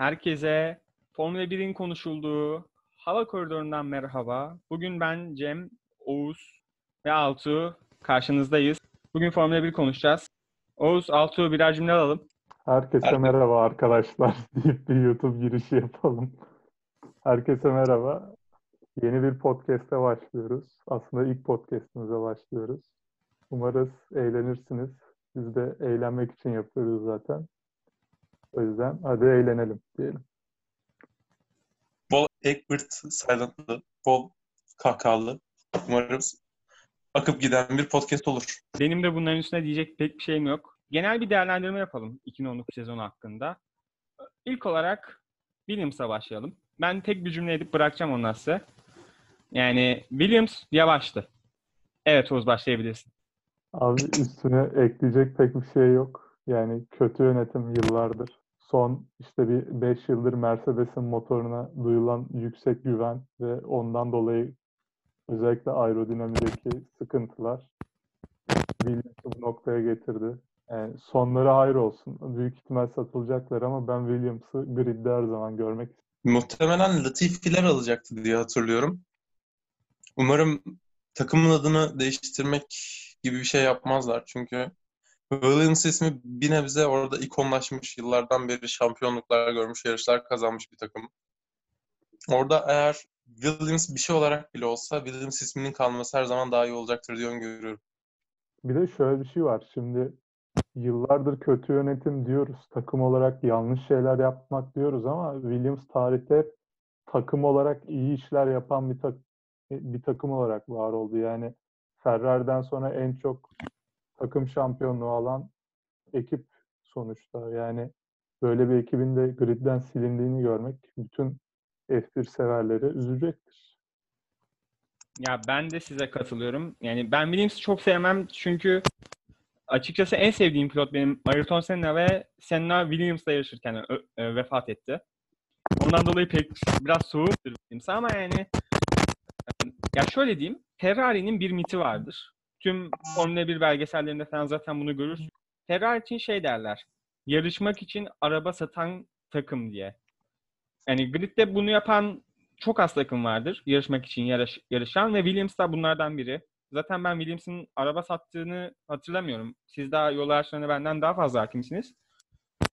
Herkese Formula 1'in konuşulduğu hava koridorundan merhaba. Bugün ben Cem, Oğuz ve Altuğ karşınızdayız. Bugün Formula 1 konuşacağız. Oğuz, Altuğ birer cümle alalım. Herkese Herkese- merhaba arkadaşlar deyip bir YouTube girişi yapalım. Herkese merhaba. Yeni bir podcast'e başlıyoruz. Aslında ilk podcast'imize başlıyoruz. Umarız eğlenirsiniz. Biz de eğlenmek için yapıyoruz zaten. O yüzden hadi eğlenelim diyelim. Bol Egbert Silent'lı, bol kahkahalı. Umarım akıp giden bir podcast olur. Benim de bunların üstüne diyecek pek bir şeyim yok. Genel bir değerlendirme yapalım 2019 sezonu hakkında. İlk olarak Williams'a başlayalım. Ben tek bir cümle edip bırakacağım ondan size. Yani Williams yavaştı. Evet Oğuz başlayabilirsin. Abi üstüne ekleyecek pek bir şey yok. Yani kötü yönetim yıllardır. Son işte bir 5 yıldır Mercedes'in motoruna duyulan yüksek güven ve ondan dolayı özellikle aerodinamideki sıkıntılar Williams'ı bu noktaya getirdi. Yani sonları hayır olsun. Büyük ihtimal satılacaklar ama ben Williams'ı gridde her zaman görmek istiyorum. Muhtemelen Latifi'ler alacaktı diye hatırlıyorum. Umarım takımın adını değiştirmek gibi bir şey yapmazlar. Çünkü Williams ismi bir nebze orada ikonlaşmış. Yıllardan beri şampiyonluklar görmüş, yarışlar kazanmış bir takım. Orada eğer Williams bir şey olarak bile olsa Williams isminin kalması her zaman daha iyi olacaktır diye öngörüyorum. Bir de şöyle bir şey var. Şimdi yıllardır kötü yönetim diyoruz. Takım olarak yanlış şeyler yapmak diyoruz ama Williams tarihte takım olarak iyi işler yapan bir, tak bir takım olarak var oldu. Yani Ferrari'den sonra en çok takım şampiyonluğu alan ekip sonuçta. Yani böyle bir ekibin de gridden silindiğini görmek bütün F1 severleri üzecektir. Ya ben de size katılıyorum. Yani ben Williams'ı çok sevmem çünkü açıkçası en sevdiğim pilot benim Ayrton Senna ve Senna Williams'la yarışırken ö- vefat etti. Ondan dolayı pek biraz soğuktur Williams'a ama yani ya şöyle diyeyim Ferrari'nin bir miti vardır. Tüm Formula 1 belgesellerinde falan zaten bunu görürsün. Ferrari için şey derler. Yarışmak için araba satan takım diye. Yani gridde bunu yapan çok az takım vardır yarışmak için yarış, yarışan ve Williams da bunlardan biri. Zaten ben Williams'ın araba sattığını hatırlamıyorum. Siz daha yol araçlarına benden daha fazla hakimsiniz.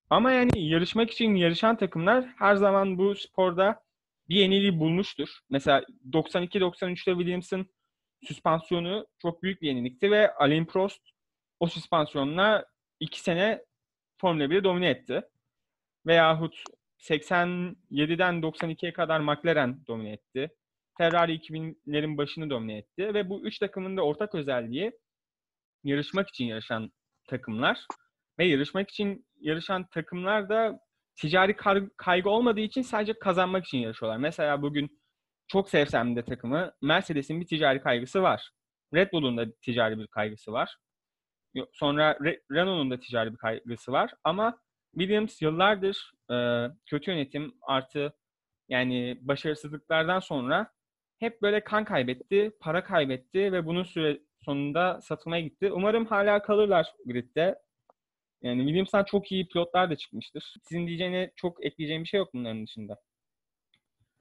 Ama yani yarışmak için yarışan takımlar her zaman bu sporda bir yeniliği bulmuştur. Mesela 92-93'te Williams'ın süspansiyonu çok büyük bir yenilikti ve Alain Prost o süspansiyonla iki sene Formula 1'i domine etti. Veyahut 87'den 92'ye kadar McLaren domine etti. Ferrari 2000'lerin başını domine etti ve bu üç takımın da ortak özelliği yarışmak için yarışan takımlar ve yarışmak için yarışan takımlar da ticari kaygı olmadığı için sadece kazanmak için yarışıyorlar. Mesela bugün çok sevsem de takımı Mercedes'in bir ticari kaygısı var. Red Bull'un da ticari bir kaygısı var. Sonra Re- Renault'un da ticari bir kaygısı var ama Williams yıllardır e, kötü yönetim artı yani başarısızlıklardan sonra hep böyle kan kaybetti, para kaybetti ve bunun süre sonunda satılmaya gitti. Umarım hala kalırlar gridde. Yani Williams'tan çok iyi pilotlar da çıkmıştır. Sizin diyeceğine çok ekleyeceğim bir şey yok bunların dışında.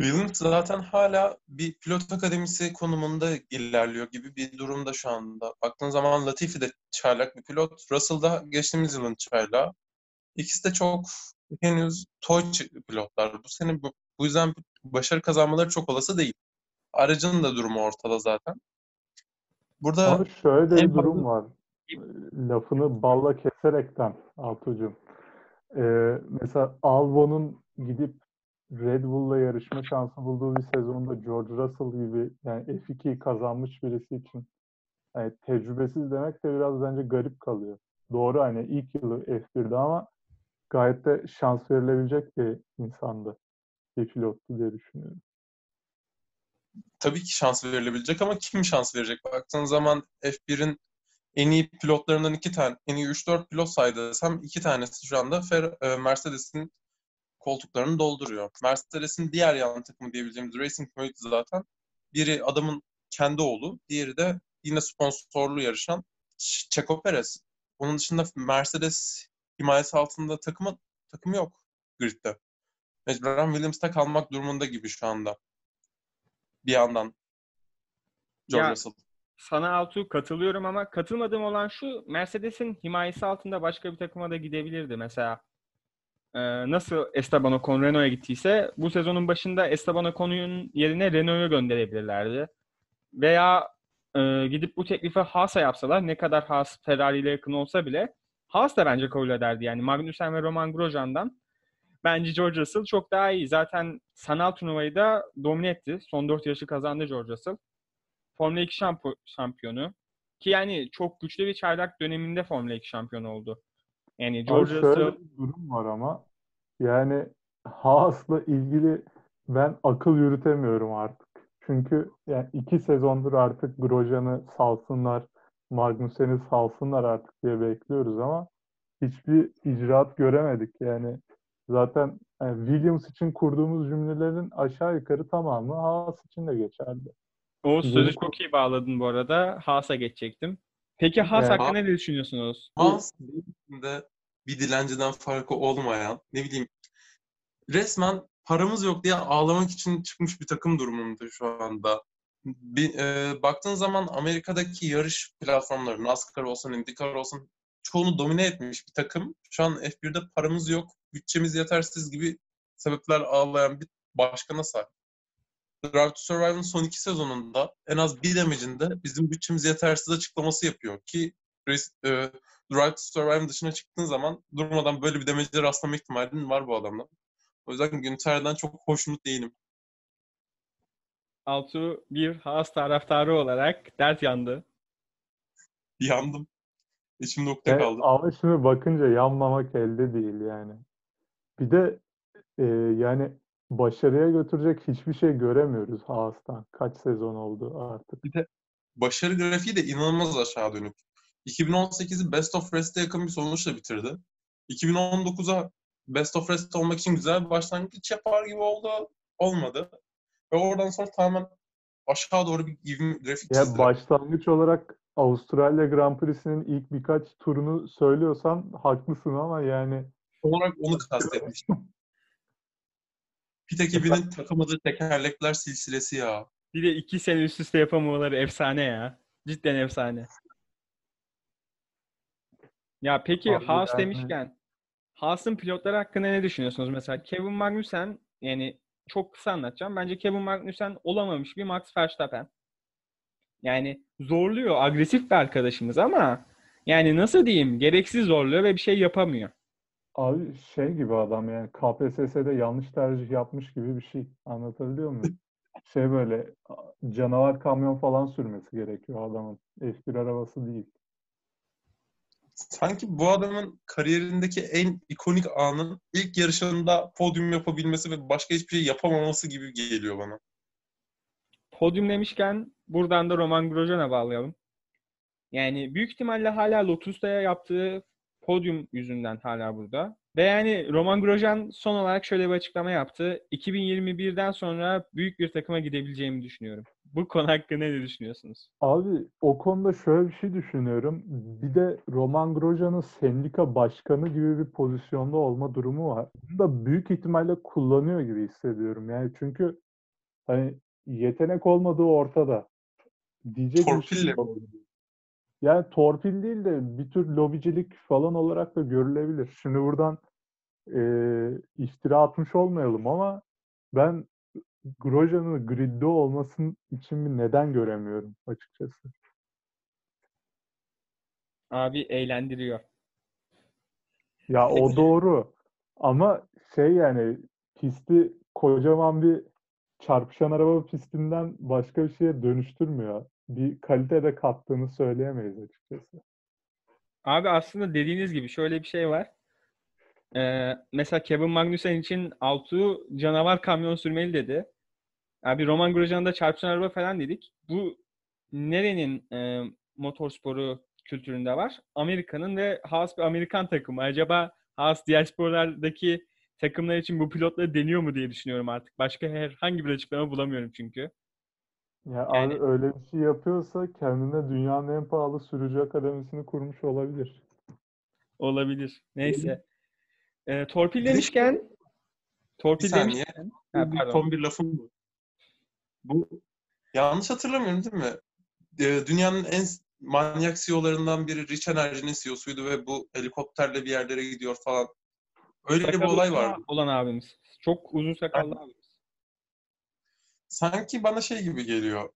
Williams zaten hala bir pilot akademisi konumunda ilerliyor gibi bir durumda şu anda. Baktığın zaman Latifi de çaylak bir pilot. Russell da geçtiğimiz yılın çaylağı. İkisi de çok henüz toy pilotlar. Bu sene bu, bu yüzden başarı kazanmaları çok olası değil. Aracın da durumu ortada zaten. Burada Ama şöyle de bir durum var. Lafını balla keserekten Altuğ'cum. Ee, mesela Albon'un gidip Red Bull'la yarışma şansı bulduğu bir sezonda George Russell gibi yani F2'yi kazanmış birisi için yani tecrübesiz demek de biraz bence garip kalıyor. Doğru hani ilk yılı F1'de ama gayet de şans verilebilecek bir insandı. Bir pilottu diye düşünüyorum. tabii ki şans verilebilecek ama kim şans verecek? Baktığın zaman F1'in en iyi pilotlarından iki tane, en iyi 3-4 pilot saydı desem iki tanesi şu anda e, Mercedes'in koltuklarını dolduruyor. Mercedes'in diğer yan takımı diyebileceğimiz Racing Point zaten. Biri adamın kendi oğlu, diğeri de yine sponsorlu yarışan Checo Perez. Onun dışında Mercedes himayesi altında takımı takımı yok gridde. mecburen Williams'ta kalmak durumunda gibi şu anda. Bir yandan. George Ya- Russell. Sana Altuğ katılıyorum ama katılmadığım olan şu Mercedes'in himayesi altında başka bir takıma da gidebilirdi. Mesela nasıl Esteban Ocon Renault'a gittiyse bu sezonun başında Esteban Ocon'un yerine Renault'a gönderebilirlerdi. Veya e, gidip bu teklifi Haas'a yapsalar ne kadar Haas Ferrari ile yakın olsa bile Haas da bence kabul ederdi. Yani Magnussen ve Roman Grosjean'dan bence George Russell çok daha iyi. Zaten sanal turnuvayı da domine etti. Son 4 yarışı kazandı George Russell. Formula 2 şampu- şampiyonu. Ki yani çok güçlü bir çaylak döneminde Formula 2 şampiyonu oldu. Yani Abi George şöyle bir durum var ama yani Haas'la ilgili ben akıl yürütemiyorum artık. Çünkü yani iki sezondur artık Grosjean'ı salsınlar, Magnussen'i salsınlar artık diye bekliyoruz ama hiçbir icraat göremedik. Yani zaten yani Williams için kurduğumuz cümlelerin aşağı yukarı tamamı Haas için de geçerli. Yeni sözü çok iyi bağladın bu arada. Haas'a geçecektim. Peki Haas Evet. hakkında ne düşünüyorsunuz? Haas de bir dilenciden farkı olmayan ne bileyim resmen paramız yok diye ağlamak için çıkmış bir takım durumunda şu anda. Bir, e, baktığın zaman Amerika'daki yarış platformları NASCAR olsun, IndyCar olsun çoğunu domine etmiş bir takım. Şu an F1'de paramız yok, bütçemiz yetersiz gibi sebepler ağlayan bir başkana sahip. Drive to Survive'ın son iki sezonunda en az bir demecinde bizim bütçemiz yetersiz açıklaması yapıyor ki e, Drive to Survive'ın dışına çıktığın zaman durmadan böyle bir demece rastlama ihtimalin var bu adamla. O yüzden Günter'den çok hoşnut değilim. Altuğ bir Haas taraftarı olarak dert yandı. Yandım. İçimde ukde Yani kaldı. ama şimdi bakınca yanmamak elde değil yani. Bir de e, yani başarıya götürecek hiçbir şey göremiyoruz Haas'tan. Kaç sezon oldu artık. Başarı grafiği de inanılmaz aşağı dönük. 2018'i Best of Rest'e yakın bir sonuçla bitirdi. 2019'a Best of Rest olmak için güzel bir başlangıç yapar gibi oldu. Olmadı. Ve oradan sonra tamamen aşağı doğru bir ivme grafik Ya çizdi. başlangıç olarak Avustralya Grand Prix'sinin ilk birkaç turunu söylüyorsan haklısın ama yani olarak onu kastetmiştim. Pit ekibinin takamadığı tekerlekler silsilesi ya. Bir de iki sene üst üste yapamamaları efsane ya. Cidden efsane. Ya peki Abi Haas yani- demişken Haas'ın pilotları hakkında ne düşünüyorsunuz? Mesela Kevin Magnussen yani çok kısa anlatacağım. Bence Kevin Magnussen olamamış bir Max Verstappen. Yani zorluyor, agresif bir arkadaşımız ama yani nasıl diyeyim gereksiz zorluyor ve bir şey yapamıyor. Abi şey gibi adam yani KPSS'de yanlış tercih yapmış gibi bir şey. Anlatabiliyor muyum? Şey böyle canavar kamyon falan sürmesi gerekiyor adamın. F1 arabası değil. Sanki bu adamın kariyerindeki en ikonik anın ilk yarışında podyum yapabilmesi ve başka hiçbir şey yapamaması gibi geliyor bana. Podyum demişken buradan da Roman Grosjean'a bağlayalım. Yani büyük ihtimalle hala Lotus'ta yaptığı podyum yüzünden hala burada. Ve yani Roman Grosjean son olarak şöyle bir açıklama yaptı. 2021'den sonra büyük bir takıma gidebileceğimi düşünüyorum. Bu konu hakkında ne düşünüyorsunuz? Abi o konuda şöyle bir şey düşünüyorum. Bir de Roman Grosjean'ın sendika başkanı gibi bir pozisyonda olma durumu var. Bunu da büyük ihtimalle kullanıyor gibi hissediyorum. Yani çünkü hani yetenek olmadığı ortada. Diyecek bir şey Torpille yok. Yani torpil değil de bir tür lobicilik falan olarak da görülebilir. Şimdi buradan eee iftira atmış olmayalım ama ben Grosjean'ın gridde olmasının için bir neden göremiyorum açıkçası. Abi eğlendiriyor. Ya o doğru. Ama şey yani pisti kocaman bir çarpışan araba pistinden başka bir şeye dönüştürmüyor. Bir kalite de kattığını söyleyemeyiz açıkçası. Abi aslında dediğiniz gibi şöyle bir şey var. Ee, mesela Kevin Magnussen için Altuğ canavar kamyon sürmeli dedi. Abi Roman Grosjean'da çarpışan araba falan dedik. Bu nerenin e, motorsporu kültüründe var? Amerika'nın ve Haas bir Amerikan takımı. Acaba Haas diğer sporlardaki takımlar için bu pilotları deniyor mu diye düşünüyorum artık. Başka herhangi bir açıklama bulamıyorum çünkü. Ya Yani- abi öyle bir şey yapıyorsa kendine dünyanın en pahalı sürücü akademisini kurmuş olabilir. Olabilir. Neyse. Ee, torpil Bir de- demişken Torpil Bir saniye. demişken. Ha, Bu pardon. son bir lafım mı? Bu yanlış hatırlamıyorum değil mi? Ee, Dünyanın en manyak CEO'larından biri Rich Energy'nin CEO'suydu ve bu helikopterle bir yerlere gidiyor falan. Öyle bir olay uzun vardı. Olan abimiz. Çok uzun sakallı abimiz. Sanki bana şey gibi geliyor.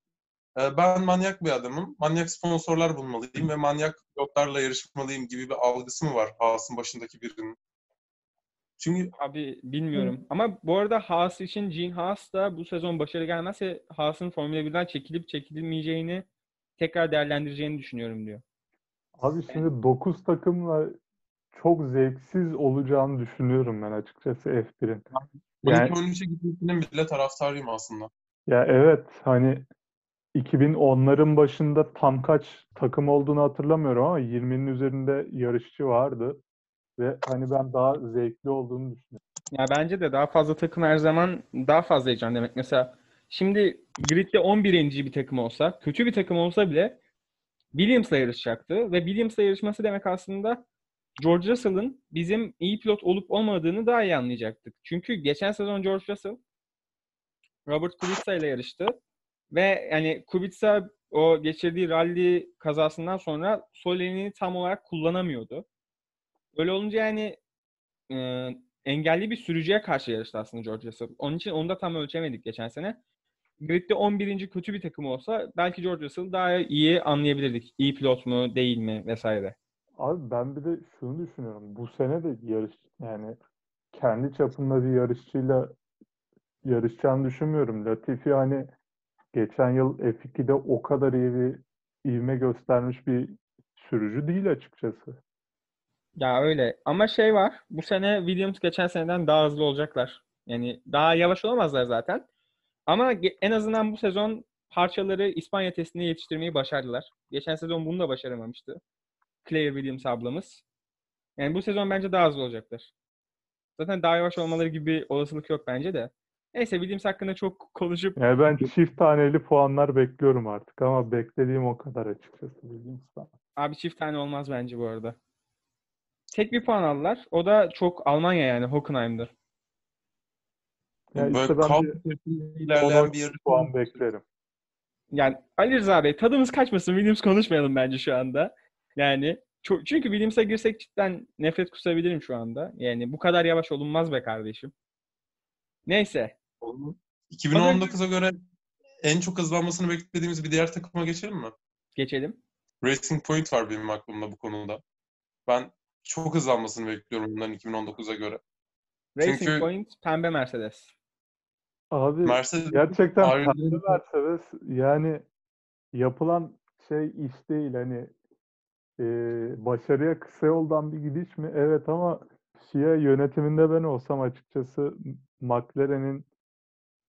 Ben manyak bir adamım. Manyak sponsorlar bulmalıyım ve manyak pilotlarla yarışmalıyım gibi bir algısı mı var Haas'ın başındaki birinin? Çünkü Abi bilmiyorum. Ama bu arada Haas için Gene Haas da bu sezon başarı gelmezse Haas'ın Formula 1'den çekilip çekilmeyeceğini tekrar değerlendireceğini düşünüyorum diyor. Abi şimdi 9 takımla çok zevksiz olacağını düşünüyorum ben açıkçası F1'in. Yani 12-13'e gitmesinin bile taraftarıyım aslında. Ya evet hani 2010'ların başında tam kaç takım olduğunu hatırlamıyorum ama 20'nin üzerinde yarışçı vardı. Ve hani ben daha zevkli olduğunu düşünüyorum. Ya bence de daha fazla takım her zaman daha fazla heyecan demek. Mesela şimdi gridde 11. bir takım olsa, kötü bir takım olsa bile Williams'la yarışacaktı. Ve Williams'la yarışması demek aslında George Russell'ın bizim iyi pilot olup olmadığını daha iyi anlayacaktık. Çünkü geçen sezon George Russell Robert Kubica ile yarıştı. Ve yani Kubica o geçirdiği rally kazasından sonra sol elini tam olarak kullanamıyordu. Öyle olunca yani e, engelli bir sürücüye karşı yarıştı aslında George Russell. Onun için onu da tam ölçemedik geçen sene. Grid'de 11. kötü bir takım olsa belki George Russell daha iyi anlayabilirdik. İyi pilot mu değil mi vesaire. Abi ben bir de şunu düşünüyorum. Bu sene de yarış yani kendi çapında bir yarışçıyla yarışacağını düşünmüyorum. Latifi hani geçen yıl F2'de o kadar iyi bir ivme göstermiş bir sürücü değil açıkçası. Ya öyle. Ama şey var. Bu sene Williams geçen seneden daha hızlı olacaklar. Yani daha yavaş olamazlar zaten. Ama en azından bu sezon parçaları İspanya testine yetiştirmeyi başardılar. Geçen sezon bunu da başaramamıştı. Claire Williams ablamız. Yani bu sezon bence daha hızlı olacaklar. Zaten daha yavaş olmaları gibi olasılık yok bence de. Neyse Williams hakkında çok konuşup Yani ben çift taneli puanlar bekliyorum artık ama beklediğim o kadar açıkçası Williams'tan. abi çift tane olmaz bence bu arada. Tek bir puan aldılar. O da çok Almanya yani Hockenheim'de. Ya Böyle işte ben bir içerisinde ilerleyen 10 bir puan beklerim. Yani Ali Rıza Bey tadımız kaçmasın. Williams konuşmayalım bence şu anda. Yani çok, çünkü Williams'a girsek cidden nefret kusabilirim şu anda. Yani bu kadar yavaş olunmaz be kardeşim. Neyse. 2019'a göre en çok hızlanmasını beklediğimiz bir diğer takıma geçelim mi? Geçelim. Racing Point var benim aklımda bu konuda. Ben çok hızlanmasını bekliyorum bunların 2019'a göre. Racing Çünkü- Point pembe Mercedes. Abi Mercedes gerçekten Harbiden- pembe Mercedes yani yapılan şey iş değil hani e, başarıya kısa yoldan bir gidiş mi? Evet ama FIA yönetiminde ben olsam açıkçası McLaren'in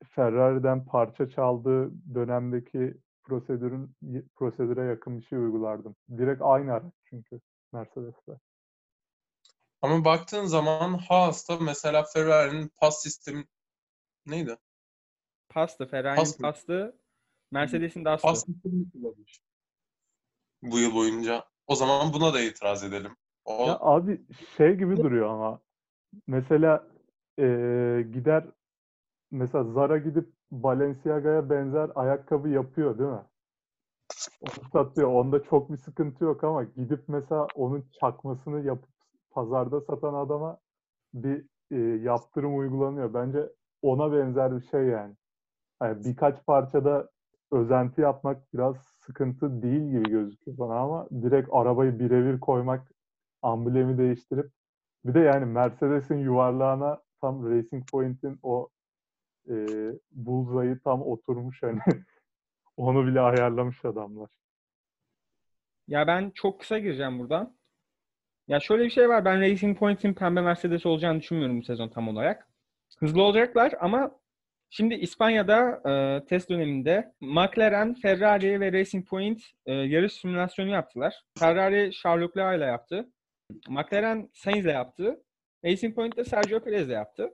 Ferrari'den parça çaldığı dönemdeki prosedürün prosedüre yakın bir şey uygulardım. Direkt aynı araç çünkü Mercedes'te. ama baktığın zaman Haas'ta mesela Ferrari'nin pas sistemi neydi? Pastı. Ferrari'nin Pas pastı. Mercedes'in Dust'ı. Pas sistemi kullanmış. Bu yıl boyunca. O zaman buna da itiraz edelim. O Ya abi şey gibi duruyor ama mesela eee, gider mesela Zara gidip Balenciaga'ya benzer ayakkabı yapıyor değil mi? Onu satıyor. Onda çok bir sıkıntı yok ama gidip mesela onun çakmasını yapıp pazarda satan adama bir e, yaptırım uygulanıyor. Bence ona benzer bir şey yani. Hani birkaç parçada özenti yapmak biraz sıkıntı değil gibi gözüküyor bana ama direkt arabayı birebir koymak, amblemi değiştirip bir de yani Mercedes'in yuvarlağına tam Racing Point'in o e, bullseye'ı tam oturmuş hani. Onu bile ayarlamış adamlar. Ya ben çok kısa gireceğim buradan. Ya şöyle bir şey var. Ben Racing Point'in pembe Mercedes olacağını düşünmüyorum bu sezon tam olarak. Hızlı olacaklar ama şimdi İspanya'da e, test döneminde McLaren, Ferrari ve Racing Point e, yarış simülasyonu yaptılar. Ferrari Charles Leclerc ile yaptı. McLaren Sainz ile yaptı. Racing Point de Sergio Perez ile yaptı.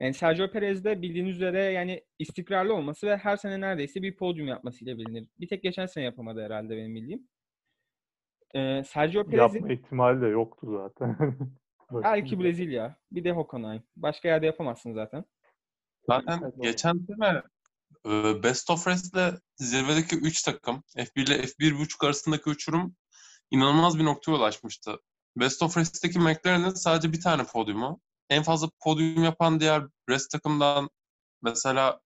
Yani Sergio Perez de bildiğiniz üzere yani istikrarlı olması ve her sene neredeyse bir podyum yapmasıyla bilinir. Bir tek geçen sene yapamadı herhalde benim bildiğim. Ee, Sergio Perez'in Yapma ihtimali de yoktu zaten. belki Brezilya, bir de Hockenheim. Başka yerde yapamazsın zaten. Zaten Evet, geçen sene e, Best of Raced'le zirvedeki 3 takım F1 ile F1.5 arasındaki uçurum inanılmaz bir noktaya ulaşmıştı. Best of Race'deki McLaren'in sadece bir tane podyumu. En fazla podyum yapan diğer race takımdan mesela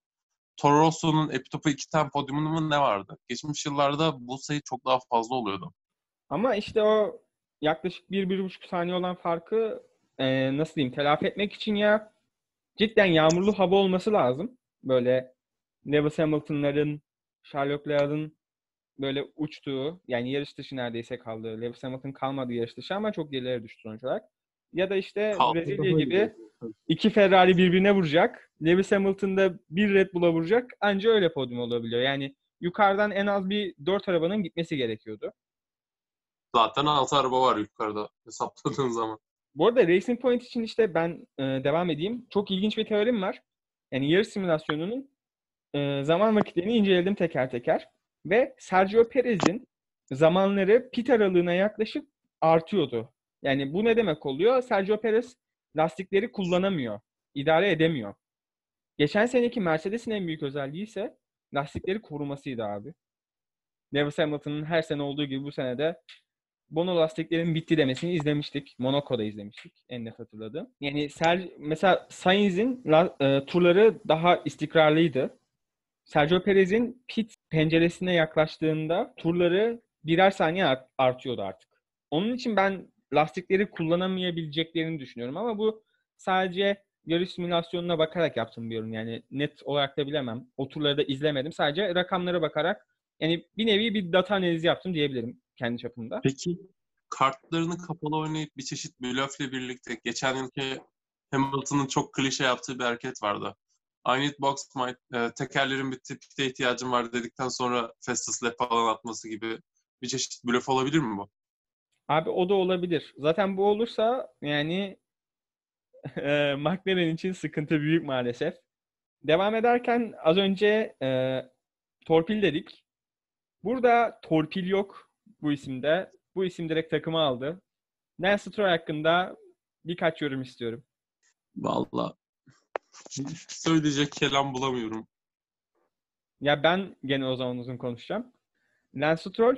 Toro Rosso'nun Epitop'a iki tane podyumu mu ne vardı? Geçmiş yıllarda bu sayı çok daha fazla oluyordu. Ama işte o yaklaşık 1-1,5 saniye olan farkı e, nasıl diyeyim telafi etmek için ya cidden yağmurlu hava olması lazım. Böyle Lewis Hamilton'ların, Charles Leclerc'in böyle uçtuğu yani yarış dışı neredeyse kaldığı. Lewis Hamilton kalmadı yarış dışı ama çok gerilere düştü sonuç olarak. Ya da işte. Brezilya gibi iki Ferrari birbirine vuracak. Lewis Hamilton da bir Red Bull'a vuracak. Anca öyle podyum olabiliyor. Yani yukarıdan en az bir dört arabanın gitmesi gerekiyordu. Zaten 6 araba var yukarıda hesapladığın zaman. Bu arada Racing Point için işte ben e, devam edeyim. Çok ilginç bir teorim var. Yani yarış simülasyonunun e, zaman vakitlerini inceledim teker teker. Ve Sergio Perez'in zamanları pit aralığına yaklaşık artıyordu. Yani bu ne demek oluyor? Sergio Perez lastikleri kullanamıyor. idare edemiyor. Geçen seneki Mercedes'in en büyük özelliği ise lastikleri korumasıydı abi. Lewis Hamilton'ın her sene olduğu gibi bu sene de Bono lastiklerin bitti demesini izlemiştik. Monaco'da izlemiştik. En net hatırladığım. Yani Ser, mesela Sainz'in e, turları daha istikrarlıydı. Sergio Perez'in pit penceresine yaklaştığında turları birer saniye art- artıyordu artık. Onun için ben lastikleri kullanamayabileceklerini düşünüyorum ama bu sadece yarış simülasyonuna bakarak yaptım bir yorum. Yani net olarak da bilemem. O turları da izlemedim. Sadece rakamlara bakarak yani bir nevi bir data analizi yaptım diyebilirim kendi çapımda. Peki kartlarını kapalı oynayıp bir çeşit blöfle birlikte geçen yılki Hamilton'ın çok klişe yaptığı bir hareket vardı. I need box my, e, tekerlerin bitti, pite ihtiyacım var dedikten sonra fastest lap falan atması gibi bir çeşit blöf olabilir mi bu? Abi o da olabilir. Zaten bu olursa yani e, McLaren için sıkıntı büyük maalesef. Devam ederken az önce e, torpil dedik. Burada torpil yok bu isimde. Bu isim direkt takımı aldı. Lance Stroll hakkında birkaç yorum istiyorum. Vallahi söyleyecek kelam bulamıyorum. Ya ben gene o zaman uzun konuşacağım. Lance Stroll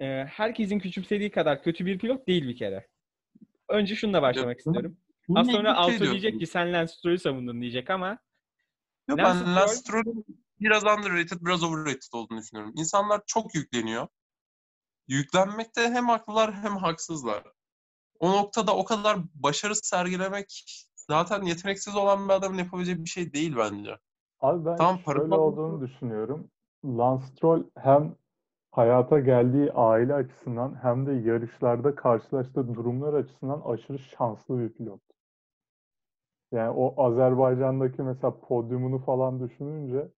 e, herkesin küçümsediği kadar kötü bir pilot değil bir kere. Önce şununla başlamak Ya, istiyorum. Bunu Az sonra şey Alto diyorum. diyecek ki sen Lance Stroll'ü savundun diyecek ama Ya Lance ben Lance Stroll- Stroll'ün biraz underrated, biraz overrated olduğunu düşünüyorum. İnsanlar çok yükleniyor. Yüklenmekte hem haklılar hem haksızlar. O noktada o kadar başarı sergilemek zaten yeteneksiz olan bir adamın yapabileceği bir şey değil bence. Abi ben para şöyle olduğunu düşünüyorum. Lance Stroll hem hayata geldiği aile açısından hem de yarışlarda karşılaştığı durumlar açısından aşırı şanslı bir pilot. Yani o Azerbaycan'daki mesela podyumunu falan düşününce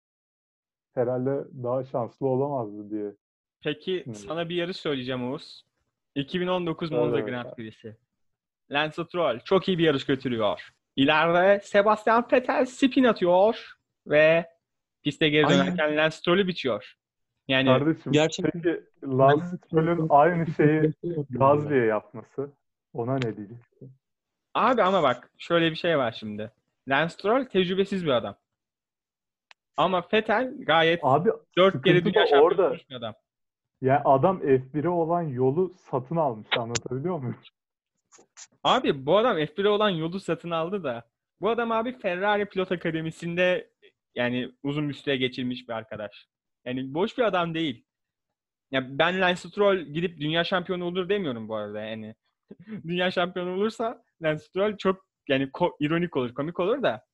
herhalde daha şanslı olamazdı diye. peki Hmm. sana bir yarış söyleyeceğim Oğuz. 2019 Söyle Monza bakalım. Grand Prix'si. Lance Stroll çok iyi bir yarış götürüyor. İleride Sebastian Vettel spin atıyor ve piste geri dönerken Lance Stroll'ü bitiyor. Yani Kardeşim Gerçekten- peki Lance Stroll'ün aynı şeyi Gazli'ye yapması ona ne diyeceksin? Abi ama bak şöyle bir şey var şimdi. Lance Stroll tecrübesiz bir adam. Ama Vettel gayet Abi dört kere sıkıntı dünya şampiyonu bir adam. yani adam F1'e olan yolu satın almış anlatabiliyor muyum? Abi bu adam F1'e olan yolu satın aldı da bu adam abi Ferrari Pilot Akademisi'nde yani uzun bir süre geçirmiş bir arkadaş. Yani boş bir adam değil. Ya ben Lance Stroll gidip dünya şampiyonu olur demiyorum bu arada yani. dünya şampiyonu olursa Lance Stroll çok yani ko- ironik olur, komik olur da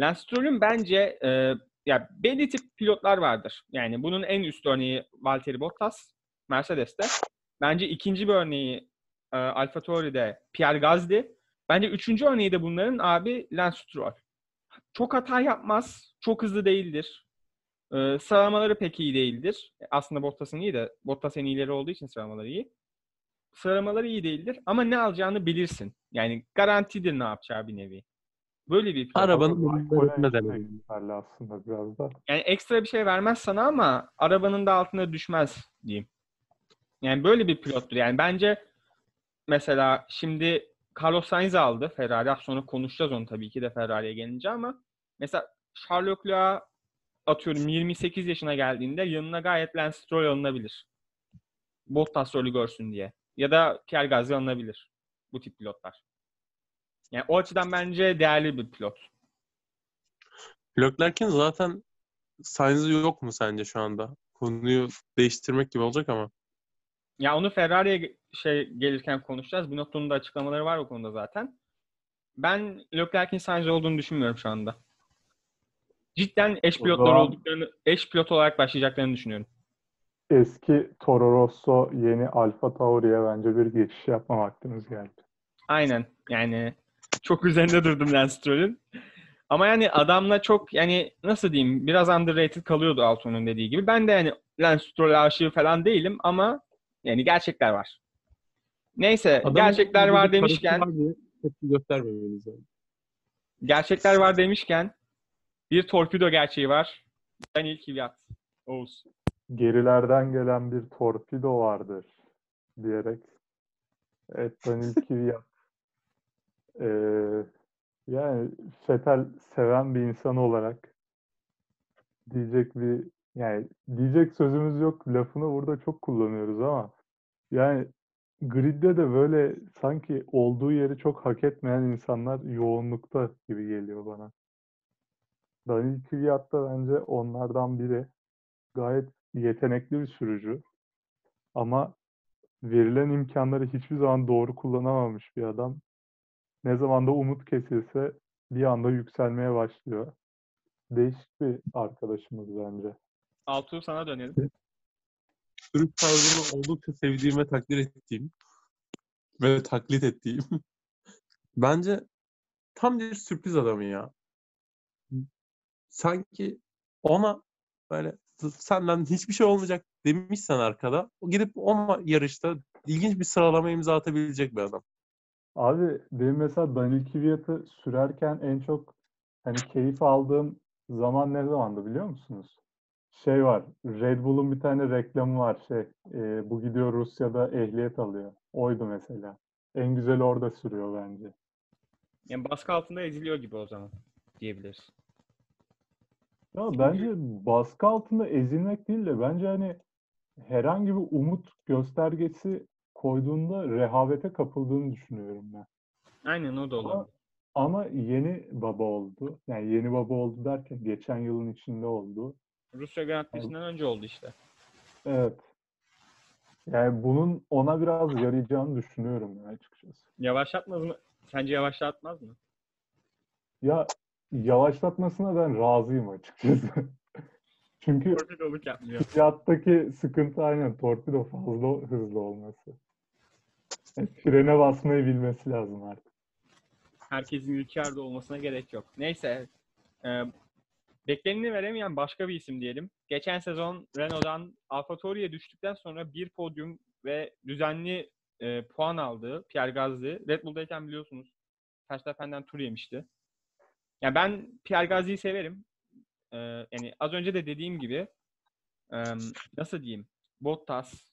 Lance Stroll'ün bence e, ya belli tip pilotlar vardır. Yani bunun en üst örneği Valtteri Bottas Mercedes'te. Bence ikinci bir örneği e, Alfa Tauri'de Pierre Gasly. Bence üçüncü örneği de bunların abi Lance Stroll. Çok hata yapmaz. Çok hızlı değildir. E, sıralamaları pek iyi değildir. Aslında Bottas'ın iyi de Bottas en iyileri olduğu için sıralamaları iyi. Sıralamaları iyi değildir ama ne alacağını bilirsin. Yani garantidir ne yapacağı bir nevi. Böyle bir pilot. Arabanın için geçerli aslında biraz da. Yani ekstra bir şey vermez sana ama arabanın da altına düşmez diyeyim. Yani böyle bir pilottur. Yani bence mesela şimdi Carlos Sainz aldı Ferrari. Az sonra konuşacağız onu tabii ki de Ferrari'ye gelince ama mesela Charles Leclerc atıyorum 28 yaşına geldiğinde yanına gayet Lance Stroll alınabilir. Bottas rolü görsün diye. Ya da Gasly alınabilir. Bu tip pilotlar. Yani o açıdan bence değerli bir pilot. Leclerc'in zaten Sainz'ı yok mu sence şu anda? Konuyu değiştirmek gibi olacak ama. Ya onu Ferrari'ye şey gelirken konuşacağız. Binotto'nun da açıklamaları var o konuda zaten. Ben Leclerc'in Sainz olduğunu düşünmüyorum şu anda. Cidden eş pilotlar zaman- olduklarını, eş pilot olarak başlayacaklarını düşünüyorum. Eski Toro Rosso yeni Alfa Tauri'ye bence bir geçiş yapma vaktimiz geldi. Aynen. Yani çok üzerinde durdum Lance Stroll'ün. Ama yani adamla çok yani nasıl diyeyim biraz underrated kalıyordu Alton'un dediği gibi. Ben de yani Lance Stroll aşığı falan değilim ama yani gerçekler var. Neyse Adamın gerçekler var demişken var diye göstermemeliyiz yani. gerçekler var demişken bir torpido gerçeği var. Daniel Kvyat. Oğuz. Gerilerden gelen bir torpido vardır diyerek. Evet Daniil Kvyat. Ee, yani Vettel seven bir insan olarak diyecek bir yani diyecek sözümüz yok. Lafını burada çok kullanıyoruz ama yani gridde de böyle sanki olduğu yeri çok hak etmeyen insanlar yoğunlukta gibi geliyor bana. Daniil Kvyat da bence onlardan biri. Gayet yetenekli bir sürücü. Ama verilen imkanları hiçbir zaman doğru kullanamamış bir adam. Ne zaman da umut kesilse bir anda yükselmeye başlıyor. Değişik bir arkadaşımız bence. Altuğ sana dönelim. Sürüş tarzını oldukça sevdiğim ve takdir ettiğim ve taklit ettiğim. Bence tam bir sürpriz adamı ya. Sanki ona böyle senden hiçbir şey olmayacak demişsen arkada o gidip o yarışta ilginç bir sıralama imza atabilecek bir adam. Abi benim mesela Daniil Kvyat'ı sürerken en çok hani keyif aldığım zaman ne zamandı biliyor musunuz? Şey var, Red Bull'un bir tane reklamı var şey, e, bu gidiyor Rusya'da ehliyet alıyor. Oydu mesela. En güzel orada sürüyor bence. Yani baskı altında eziliyor gibi o zaman diyebiliriz. Ya bence baskı altında ezilmek değil de bence hani herhangi bir umut göstergesi koyduğunda rehavete kapıldığını düşünüyorum ben. Aynen o da Ama, olabilir. ama yeni baba oldu. Yani yeni baba oldu derken geçen yılın içinde oldu. Rusya Grand Prix'sinden önce oldu işte. Evet. Yani bunun ona biraz yarayacağını düşünüyorum ya açıkçası. Yavaşlatmaz mı? Sence yavaşlatmaz mı? Ya yavaşlatmasına ben razıyım açıkçası. Çünkü Torpidoluk yapmıyor. fiyattaki sıkıntı aynen torpido fazla hızlı olması. Yani frene basmayı bilmesi lazım artık. Herkesin Ricciardo olmasına gerek yok. Neyse. E, bekleneni veremeyen başka bir isim diyelim. Geçen sezon Renault'dan AlphaTauri'ye düştükten sonra bir podyum ve düzenli e, puan aldığı Pierre Gasly. Red Bull'dayken biliyorsunuz Verstappen'den tur yemişti. Yani ben Pierre Gasly'yi severim. E, yani az önce de dediğim gibi nasıl diyeyim? Bottas,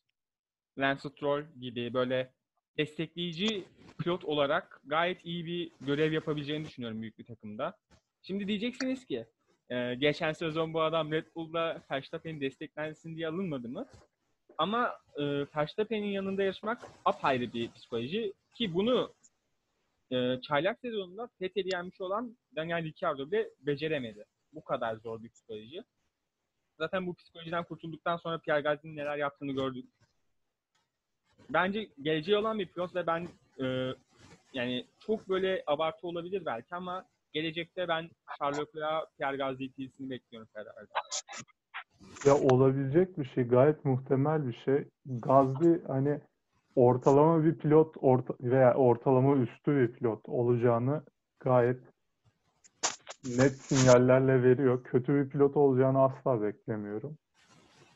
Lance Stroll gibi böyle destekleyici pilot olarak gayet iyi bir görev yapabileceğini düşünüyorum büyük bir takımda. Şimdi diyeceksiniz ki e, geçen sezon bu adam Red Bull'da Verstappen'in desteklensin diye alınmadı mı? Ama e, Verstappen'in yanında yarışmak apayrı bir psikoloji ki bunu e, çaylak sezonunda Vettel'i yenmiş olan Daniel Ricciardo bile beceremedi. Bu kadar zor bir psikoloji. Zaten bu psikolojiden kurtulduktan sonra Pierre Gasly'nin neler yaptığını gördük. Bence geleceği olan bir pilot ve ben e, yani çok böyle abartı olabilir belki ama gelecekte ben Charles Leclerc, Pierre Gasly ikilisini bekliyorum Ferrari'de. Ya olabilecek bir şey, gayet muhtemel bir şey. Gazli hani ortalama bir pilot orta, veya ortalama üstü bir pilot olacağını gayet net sinyallerle veriyor. Kötü bir pilot olacağını asla beklemiyorum.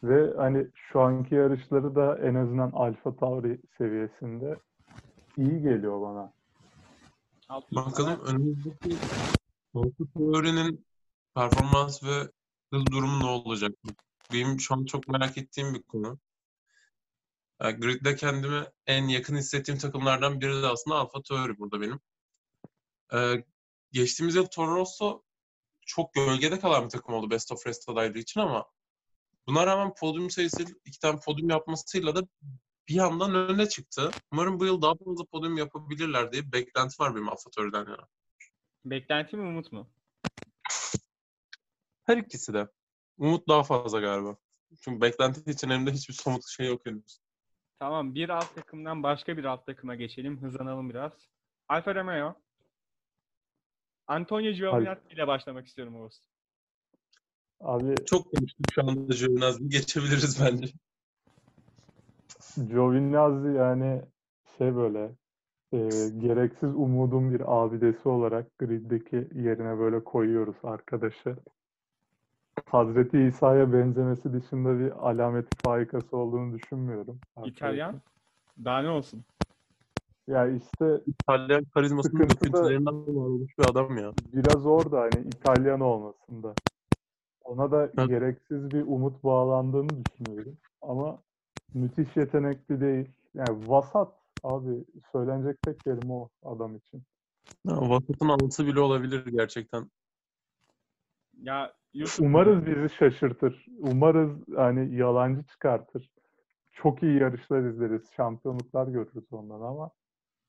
Ve hani şu anki yarışları da en azından Alfa Tauri seviyesinde iyi geliyor bana. Bakalım önümüzdeki Alfa Tauri'nin performans ve hız durumu ne olacak? Benim şu an çok merak ettiğim bir konu. Yani gridde kendimi en yakın hissettiğim takımlardan biri de aslında Alfa Tauri burada benim. Ee, geçtiğimiz yıl Toro Rosso çok gölgede kalan bir takım oldu Best of Rest adaylığı için ama buna rağmen podyum sayısı iki tane podyum yapmasıyla da bir yandan öne çıktı. Umarım bu yıl daha fazla podyum yapabilirler diye beklenti var benim AlphaTauri'den yana. Beklenti mi umut mu? Her ikisi de. Umut daha fazla galiba. Çünkü beklenti için elimde hiçbir somut şey yok henüz. Tamam bir alt takımdan başka bir alt takıma geçelim. Hızlanalım biraz. Alfa Romeo. Antonio Giovinazzi ile başlamak istiyorum Oğuz. Abi Çok konuştuk şu anda Giovinazzi. Geçebiliriz bence. Giovinazzi yani şey böyle e, gereksiz umudun bir abidesi olarak griddeki yerine böyle koyuyoruz arkadaşı. Hazreti İsa'ya benzemesi dışında bir alameti faikası olduğunu düşünmüyorum. İtalyan. Daha ne olsun? Ya işte İtalyan karizmasının döküntülerinden var olmuş bir adam ya. biraz orada hani İtalyan olmasında. Ona da Evet. gereksiz bir umut bağlandığını düşünüyorum. Ama müthiş yetenekli değil. Yani vasat abi söylenecek tek kelime o adam için. Ya, Vasat'ın anlısı bile olabilir gerçekten. Ya YouTube Umarız bizi şaşırtır. Umarız hani yalancı çıkartır. Çok iyi yarışlar izleriz. Şampiyonluklar görürüz ondan ama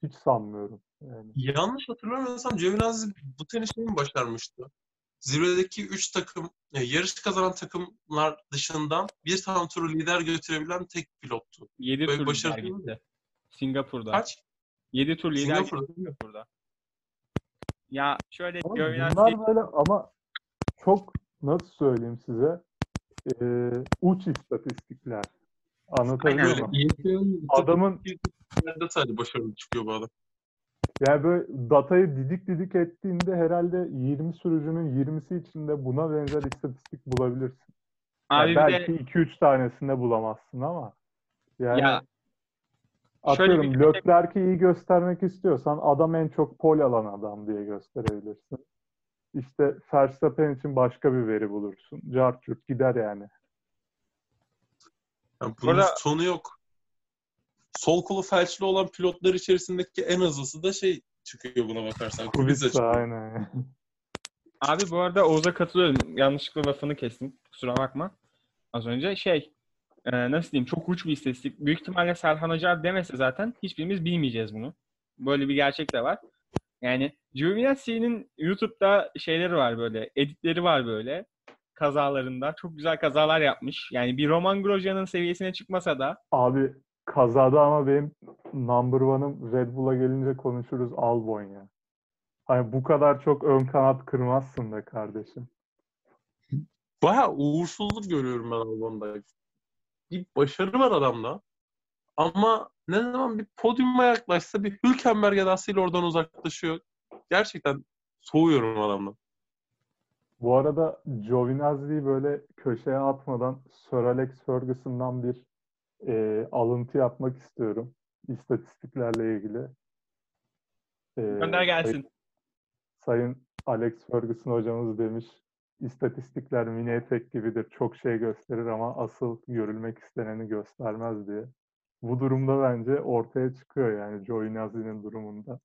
hiç sanmıyorum. Yani. Yanlış hatırlamıyorsam Giovinazzi bu sene şey mi başarmıştı? Zirvedeki 3 takım, e, yarış kazanan takımlar dışından bir tam turu lider götürebilen tek pilottu. 7 Böyle tur başarılı lider gitti. Singapur'da. Kaç? 7 tur lider Singapur'da? Singapur'da. Ya şöyle Ama Bunlar böyle ama çok nasıl söyleyeyim size e, uç istatistikler. Anlatabiliyor muyum? Adamın sadece başarılı çıkıyor bu adam. yani böyle datayı didik didik ettiğinde herhalde 20 sürücünün 20'si içinde buna benzer istatistik bulabilirsin. Yani abi bir belki de 2-3 tanesinde bulamazsın ama yani Ya, atıyorum Leclerc'i iyi göstermek istiyorsan adam en çok pol alan adam diye gösterebilirsin. İşte Verstappen için başka bir veri bulursun. Cart curt gider yani. Yani bunun Burada- sonu yok. Sol kolu felçli olan pilotlar içerisindeki en hızlısı da şey çıkıyor buna bakarsan. Kubica Kubica çıkıyor. aynen. Abi bu arada Oğuz'a katılıyorum. Yanlışlıkla lafını kestim. Kusura bakma. Az önce şey e, nasıl diyeyim çok uç bir istatistik. Büyük ihtimalle Serhan Hoca demese zaten hiçbirimiz bilmeyeceğiz bunu. Böyle bir gerçek de var. Yani Giovinazzi'nin YouTube'da şeyleri var böyle. Editleri var böyle. Kazalarında. Çok güzel kazalar yapmış. Yani bir Roman Grosjean'ın seviyesine çıkmasa da Abi kazada ama benim number one'ım Red Bull'a gelince konuşuruz Albon ya. Hani bu kadar çok ön kanat kırmazsın be kardeşim. Bayağı uğursuzluk görüyorum ben Albon'da. Bir başarı var adamda. Ama ne zaman bir podyuma yaklaşsa bir Hülkenberg edasıyla oradan uzaklaşıyor. Gerçekten soğuyorum adamdan. Bu arada Giovinazzi'yi böyle köşeye atmadan Sir Alex Ferguson'dan bir e, alıntı yapmak istiyorum. İstatistiklerle ilgili. E, gönder gelsin. Sayın Alex Ferguson hocamız demiş, istatistikler mini etek gibidir, çok şey gösterir ama asıl görülmek isteneni göstermez diye. Bu durumda bence ortaya çıkıyor yani Giovinazzi'nin durumunda.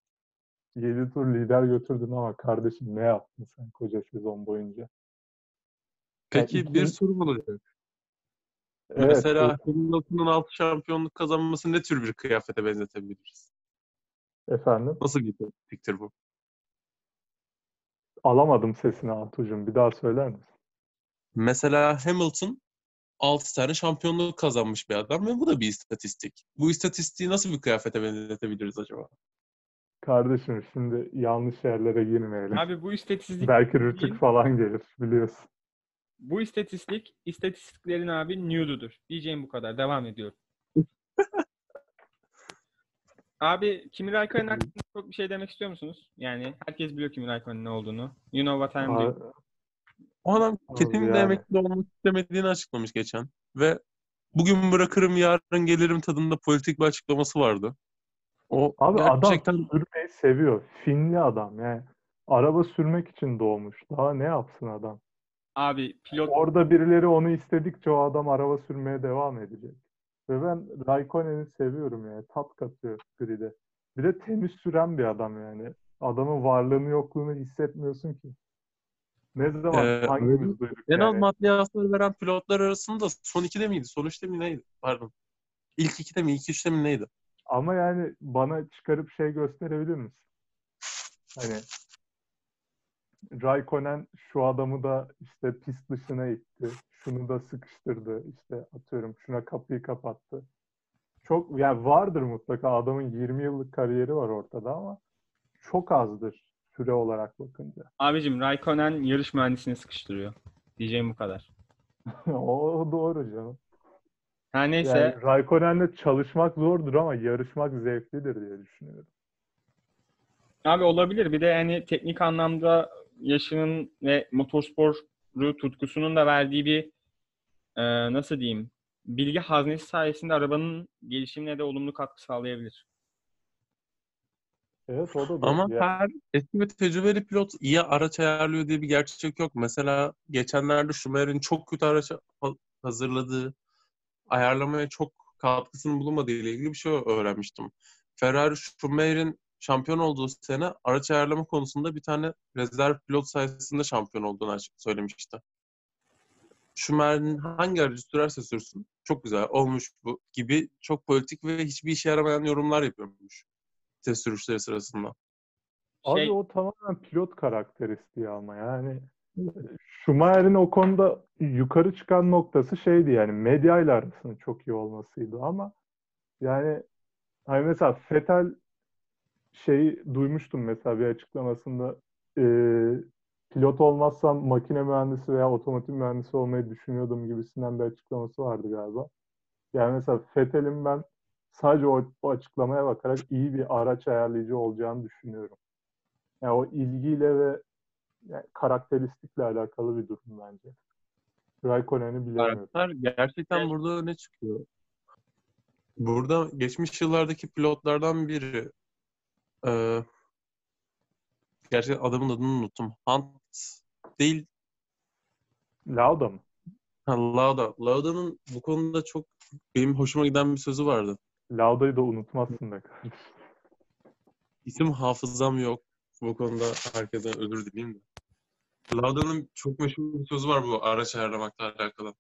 7 tur lider götürdün ama kardeşim ne yaptın sen koca sezon boyunca? Peki iki- bir soru olacak. Evet, Mesela Hamilton'ın 6 şampiyonluk kazanması ne tür bir kıyafete benzetebiliriz? efendim Nasıl bir taktiktir bu? alamadım sesini Altuğ'cum bir daha söyler misin? Mesela Hamilton 6 tane şampiyonluk kazanmış bir adam ve bu da bir istatistik. Bu istatistiği nasıl bir kıyafete benzetebiliriz acaba? Kardeşim şimdi yanlış yerlere girmeyelim. Abi bu istatistik Belki rütük falan gelir biliyorsun. bu istatistik istatistiklerin abi nude'udur. Diyeceğim bu kadar. Devam ediyorum. Abi Kimi Raikkonen hakkında çok bir şey demek istiyor musunuz? Yani herkes biliyor Kimi Raikkonen'in ne olduğunu. You know what I'm doing. O adam kesinlikle yani. emekli olmak istemediğini açıklamış geçen. Ve bugün bırakırım yarın gelirim tadında politik bir açıklaması vardı. O Abi gerçekten adam sürmeyi seviyor. Finli adam yani. Araba sürmek için doğmuş. Daha ne yapsın adam? Abi pilot Orada birileri onu istedikçe o adam araba sürmeye devam edecek. Ve ben Raikkonen'i seviyorum yani. Tat katıyor grid'e. Bir de temiz süren bir adam yani. Adamın varlığını yokluğunu hissetmiyorsun ki. Ne zaman Ee, hangimiz duyduk Renault yani? maddiyatları veren pilotlar arasında son ikide miydi? Son üçte mi neydi? Pardon. İlk ikide mi? İlk üçte mi neydi? Ama yani bana çıkarıp şey gösterebilir misin? Hani Raikkonen şu adamı da işte pist dışına itti. Şunu da sıkıştırdı. İşte atıyorum şuna kapıyı kapattı. Çok yani vardır mutlaka adamın 20 yıllık kariyeri var ortada ama çok azdır süre olarak bakınca. Abicim Raikkonen yarış mühendisini sıkıştırıyor. Diyeceğim bu kadar. o doğru canım. Her neyse. Yani Raikkonen'le çalışmak zordur ama yarışmak zevklidir diye düşünüyorum. Abi olabilir. Bir de yani teknik anlamda yaşının ve motorsporu tutkusunun da verdiği bir e, nasıl diyeyim bilgi haznesi sayesinde arabanın gelişimine de olumlu katkı sağlayabilir. Evet o da doğru. Ama Yani her eski ve tecrübeli pilot iyi araç ayarlıyor diye bir gerçek yok. Mesela geçenlerde Schumacher'in çok kötü araç ha- hazırladığı, ayarlamaya çok katkısının bulunmadığı ile ilgili bir şey öğrenmiştim. Ferrari Schumacher'in şampiyon olduğu sene araç ayarlama konusunda bir tane rezerv pilot sayesinde şampiyon olduğunu açık söylemişti. Schumacher'in hangi aracı sürerse sürsün çok güzel olmuş bu gibi çok politik ve hiçbir işe yaramayan yorumlar yapıyormuş test sürüşleri sırasında. Abi Şey- o tamamen pilot karakteristiği ama yani Schumacher'in o konuda yukarı çıkan noktası şeydi yani medya ile arasının çok iyi olmasıydı ama yani hani mesela Vettel şeyi duymuştum mesela bir açıklamasında e, pilot olmazsam makine mühendisi veya otomotiv mühendisi olmayı düşünüyordum gibisinden bir açıklaması vardı galiba. Yani mesela Vettel'in ben sadece o, o açıklamaya bakarak iyi bir araç ayarlayıcı olacağını düşünüyorum. Yani o ilgiyle ve yani karakteristikle alakalı bir durum bence. Raikkonen'i bilemiyorum. Karakter gerçekten burada öne çıkıyor. Burada geçmiş yıllardaki pilotlardan biri eee gerçekten adamın adını unuttum. Hunt değil Lauda mı? ha, Lauda. Lauda'nın bu konuda çok benim hoşuma giden bir sözü vardı. Lauda'yı da unutmazsın be. İsim hafızam yok. Bu konuda herkesten özür dileyim de. Lauda'nın çok meşhur bir sözü var bu araç ayarlamakla alakalı.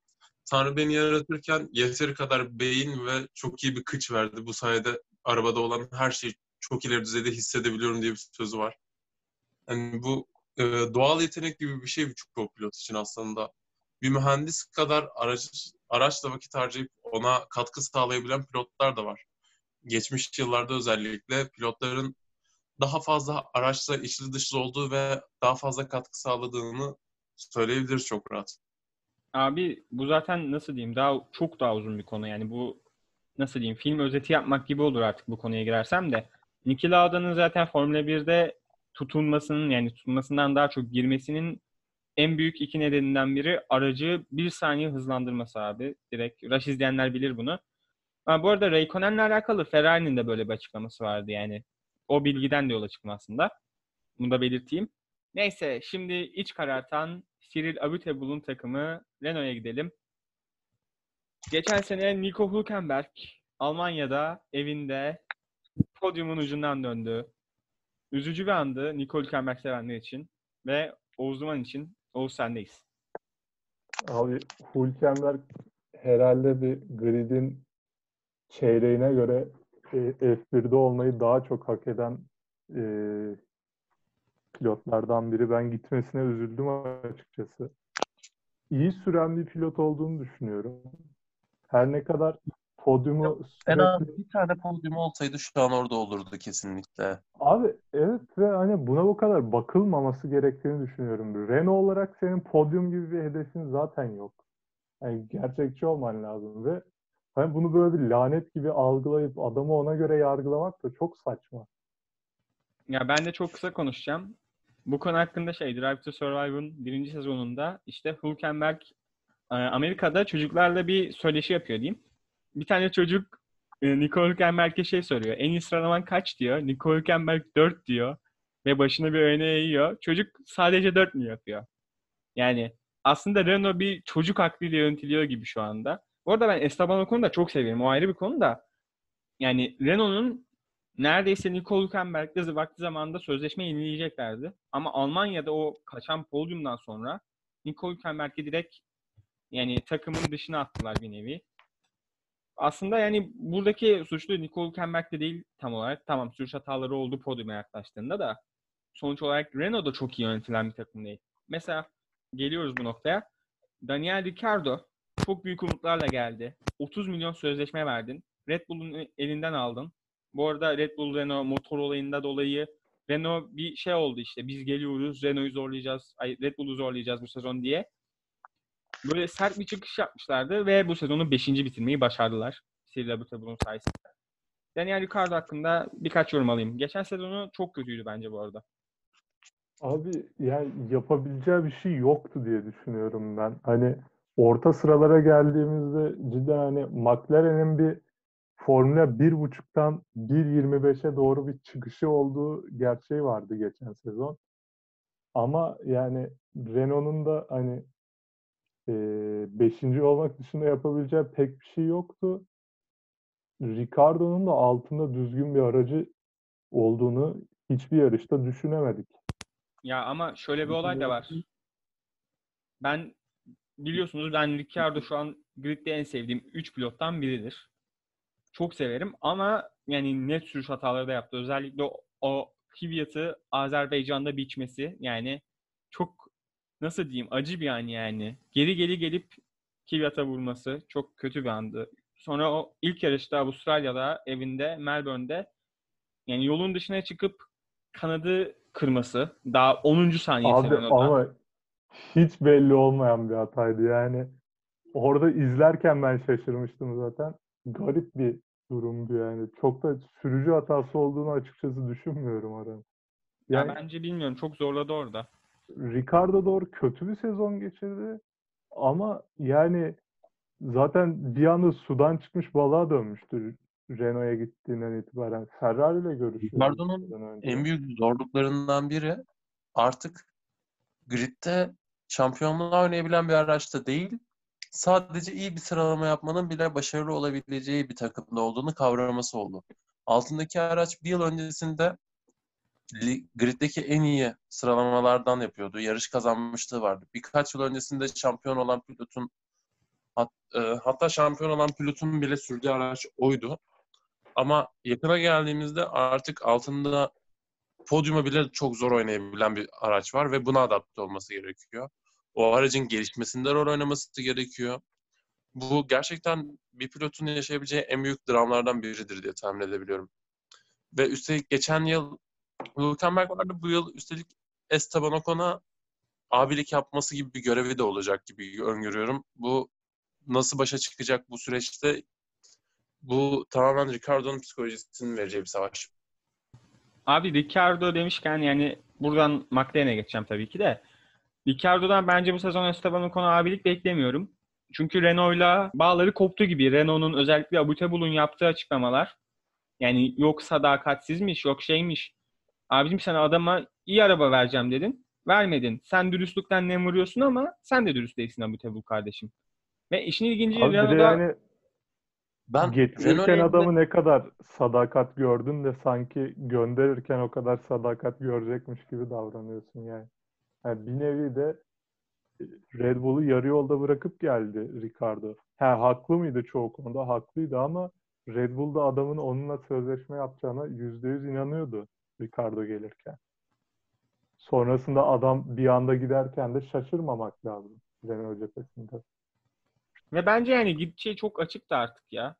Tanrı beni yaratırken yeteri kadar beyin ve çok iyi bir kıç verdi. Bu sayede arabada olan her şeyi çok ileri düzeyde hissedebiliyorum diye bir sözü var. Yani bu e, doğal yetenek gibi bir şey çoğu pilot için aslında. Bir mühendis kadar araç, araçla vakit harcayıp ona katkı sağlayabilen pilotlar da var. Geçmiş yıllarda özellikle pilotların daha fazla araçla içli dışlı olduğu ve daha fazla katkı sağladığını söyleyebiliriz çok rahat. Abi bu zaten nasıl diyeyim daha çok daha uzun bir konu yani bu nasıl diyeyim film özeti yapmak gibi olur artık bu konuya girersem de. Niki Lauda'nın zaten Formula 1'de tutunmasının yani tutunmasından daha çok girmesinin en büyük iki nedeninden biri aracı bir saniye hızlandırması abi. Direkt rush izleyenler bilir bunu. Ha, bu arada Raikkonen'le alakalı Ferrari'nin de böyle bir açıklaması vardı yani. O bilgiden de yola çıktım aslında. Bunu da belirteyim. Neyse şimdi iç karartan Cyril Abiteboul'un takımı Renault'a gidelim. Geçen sene Nico Hülkenberg Almanya'da evinde podyumun ucundan döndü. Üzücü bir andı Nico Hülkenberg sevenler için ve Oğuz Duman için. Oğuz sendeyiz. Abi Hülkenberg herhalde bir gridin çeyreğine göre e, F1'de olmayı daha çok hak eden e, pilotlardan biri. Ben gitmesine üzüldüm açıkçası. İyi süren bir pilot olduğunu düşünüyorum. Her ne kadar podyumu En az sürekli... bir tane podyum olsaydı şu an orada olurdu kesinlikle. Abi evet ve hani buna bu kadar bakılmaması gerektiğini düşünüyorum. Renault olarak senin podyum gibi bir hedefin zaten yok. Yani gerçekçi olman lazım ve hani bunu böyle bir lanet gibi algılayıp adamı ona göre yargılamak da çok saçma. Ya ben de çok kısa konuşacağım. Bu konu hakkında şey Drive to Survive'ın birinci sezonunda işte Hülkenberg e, Amerika'da çocuklarla bir söyleşi yapıyor diyeyim. Bir tane çocuk e, Nico Hülkenberg'e şey soruyor. En iyi sıralaman kaç diyor. Nico Hülkenberg 4 diyor. Ve başını bir öne eğiyor. Çocuk sadece 4 mü yapıyor? Yani aslında Renault bir çocuk aklıyla yönetiliyor gibi şu anda. Bu arada ben Esteban Ocon'u da çok seviyorum. O ayrı bir konu da. Yani Renault'un neredeyse Nico Hülkenberg'le vakti zamanında sözleşme yenileyeceklerdi. Ama Almanya'da o kaçan podyumdan sonra Nico Hülkenberg'i direkt yani takımın dışına attılar bir nevi. Aslında yani buradaki suçlu Nico Hülkenberg de değil tam olarak. Tamam sürüş hataları oldu podyuma yaklaştığında da sonuç olarak Renault da çok iyi yönetilen bir takım değil. Mesela geliyoruz bu noktaya. Daniel Ricciardo çok büyük umutlarla geldi. 30 milyon sözleşme verdin. Red Bull'un elinden aldın. Bu arada Red Bull Renault motor olayında dolayı Renault bir şey oldu işte. Biz geliyoruz, Renault'u zorlayacağız, ay Red Bull'u zorlayacağız bu sezon diye. Böyle sert bir çıkış yapmışlardı ve bu sezonu 5. bitirmeyi başardılar. Cyril Abiteboul'un sayesinde. Daniel Ricciardo hakkında birkaç yorum alayım. Geçen sezonu çok kötüydü bence bu arada. Abi yani yapabileceği bir şey yoktu diye düşünüyorum ben. Hani orta sıralara geldiğimizde cidden hani McLaren'in bir Formula 1.5'tan 1.25'e doğru bir çıkışı olduğu gerçeği vardı geçen sezon. Ama yani Renault'un da hani e, beşinci olmak dışında yapabileceği pek bir şey yoktu. Ricardo'nun da altında düzgün bir aracı olduğunu hiçbir yarışta düşünemedik. Ya ama şöyle bir olay da var. Ben biliyorsunuz ben Ricciardo şu an gridde en sevdiğim 3 pilottan biridir. Çok severim ama yani net sürüş hataları da yaptı. Özellikle o, o Kvyat'ı Azerbaycan'da biçmesi yani çok nasıl diyeyim acı bir an yani. Geri geri gelip Kvyat'a vurması çok kötü bir andı. Sonra o ilk yarışta Avustralya'da evinde Melbourne'de yani yolun dışına çıkıp kanadı kırması. Daha 10. saniyesi Abi ama hiç belli olmayan bir hataydı yani. Orada izlerken ben şaşırmıştım zaten. Garip bir durumdu yani. Çok da sürücü hatası olduğunu açıkçası düşünmüyorum Aran. Ya Yani bence bilmiyorum. Çok zorladı orada. Ricardo doğru kötü bir sezon geçirdi. Ama yani zaten bir anda sudan çıkmış balığa dönmüştür Renault'a gittiğinden itibaren. Ferrari ile görüşüyordu. Ricardo'nun. En büyük zorluklarından biri artık gridde şampiyonluğa oynayabilen bir araçta değil, sadece iyi bir sıralama yapmanın bile başarılı olabileceği bir takımda olduğunu kavraması oldu. Altındaki araç bir yıl öncesinde griddeki en iyi sıralamalardan yapıyordu. Yarış kazanmışlığı vardı. Birkaç yıl öncesinde şampiyon olan pilotun hat- e, hatta şampiyon olan pilotun bile sürdüğü araç oydu. Ama yakına geldiğimizde artık altında podyuma bile çok zor oynayabilen bir araç var ve buna adapte olması gerekiyor. O aracın gelişmesinde rol oynaması gerekiyor. Bu gerçekten bir pilotun yaşayabileceği en büyük dramlardan biridir diye tahmin edebiliyorum. Ve üstelik geçen yıl Hülkenberg vardı. Bu yıl üstelik Esteban Ocon'a abilik yapması gibi bir görevi de olacak gibi öngörüyorum. Bu nasıl başa çıkacak bu süreçte bu tamamen Ricardo'nun psikolojisinin vereceği bir savaş. Abi Ricardo demişken yani buradan McLaren'e geçeceğim tabii ki de. Ricardo'dan bence bu sezon Esteban Ocon abilik beklemiyorum. Çünkü Renault'la bağları koptu gibi. Renault'un özellikle Abutebul'un yaptığı açıklamalar. Yani yok sadakatsizmiş, yok şeymiş. Abicim sen adama iyi araba vereceğim dedin. Vermedin. Sen dürüstlükten nem vuruyorsun ama sen de dürüst değilsin Abutebul kardeşim. Ve işin ilginci Abi Renault'da yani Ben getirirken adamı ne kadar sadakat gördün de sanki gönderirken o kadar sadakat görecekmiş gibi davranıyorsun yani. Yani bir nevi de Red Bull'u yarı yolda bırakıp geldi Ricardo. Ha, haklı mıydı çoğu konuda? Haklıydı ama Red Bull'da adamın onunla sözleşme yapacağına yüzde yüz inanıyordu Ricardo gelirken. Sonrasında adam bir anda giderken de şaşırmamak lazım Renault cephesinde. Ve bence yani gideceği çok açıktı artık ya.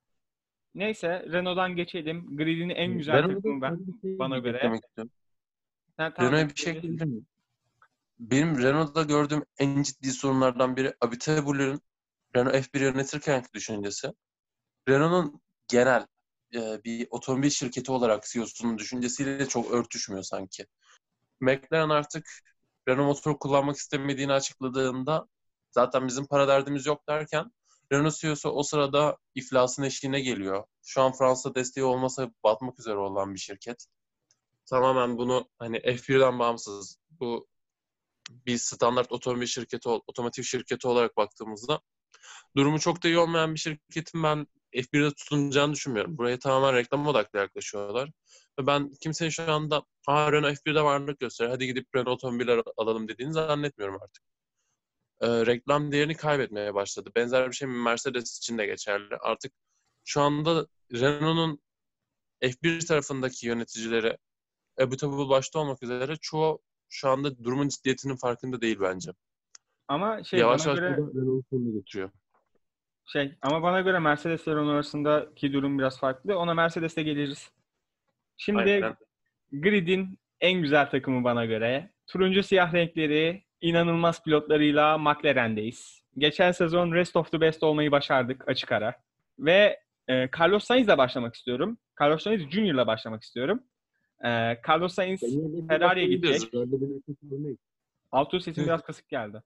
Neyse Renault'dan geçelim. Grid'in en güzel Renault'da takımı ben. şey bana göre. tamam, Renault'a bir şey ekleyebilir miyim? Benim Renault'da gördüğüm en ciddi sorunlardan biri Abiteboul'ün Renault F1 yönetirkenki düşüncesi. Renault'un genel bir otomobil şirketi olarak CEO'sunun düşüncesiyle çok örtüşmüyor sanki. McLaren artık Renault motoru kullanmak istemediğini açıkladığında zaten bizim para derdimiz yok derken Renault CEO'su o sırada iflasın eşiğine geliyor. Şu an Fransa desteği olmasa batmak üzere olan bir şirket. Tamamen bunu hani F1'den bağımsız bu bir standart otomobil şirketi, otomotiv şirketi olarak baktığımızda durumu çok da iyi olmayan bir şirketin ben F1'de tutunacağını düşünmüyorum. Buraya tamamen reklam odaklı yaklaşıyorlar. Ve ben kimsenin şu anda Aa, Renault F1'de varlık gösteriyor. Hadi gidip Renault otomobiller alalım dediğini zannetmiyorum artık. Ee, reklam değerini kaybetmeye başladı. Benzer bir şey Mercedes için de geçerli. Artık şu anda Renault'un F1 tarafındaki yöneticileri Abu Tabul başta olmak üzere çoğu şu anda durumun ciddiyetinin farkında değil bence. Ama şey Yavaş bana yavaş göre sonuna getiriyor. Şey ama bana göre Mercedes ve Renault arasındaki durum biraz farklı. Ona Mercedes'te geliriz. Şimdi Aynen. Grid'in en güzel takımı bana göre. Turuncu siyah renkleri, inanılmaz pilotlarıyla McLaren'deyiz. Geçen sezon Rest of the Best olmayı başardık açık ara. Ve e, Carlos Sainz'le başlamak istiyorum. Carlos Sainz Junior'la başlamak istiyorum. E, Carlos Sainz Ferrari'ye gidecek. Altuğ sesim biraz kısık geldi.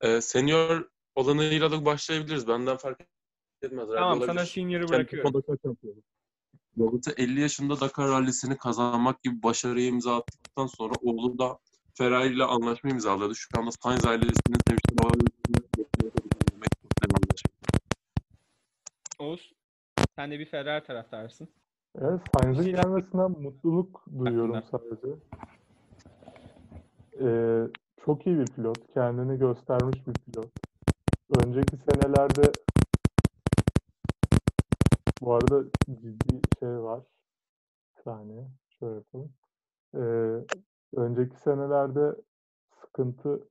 Ee, senior olanıyla da başlayabiliriz. Benden fark etmez. Tamam sana olabilir. senior'ı Kendi bırakıyorum. Robot'u 50 yaşında Dakar rallisini kazanmak gibi başarıyı imza attıktan sonra oğlu da Ferrari ile anlaşma imzaladı. Şu anda Sainz ailesinin temsil Oğuz sen de bir Ferrari taraftarısın. Evet, Sainz'in Şey- gelmesinden mutluluk duyuyorum sadece. Ee, çok iyi bir pilot, kendini göstermiş bir pilot. Önceki senelerde bu arada ciddi şey var. Bir saniye, şöyle yapalım. Ee, önceki senelerde sıkıntı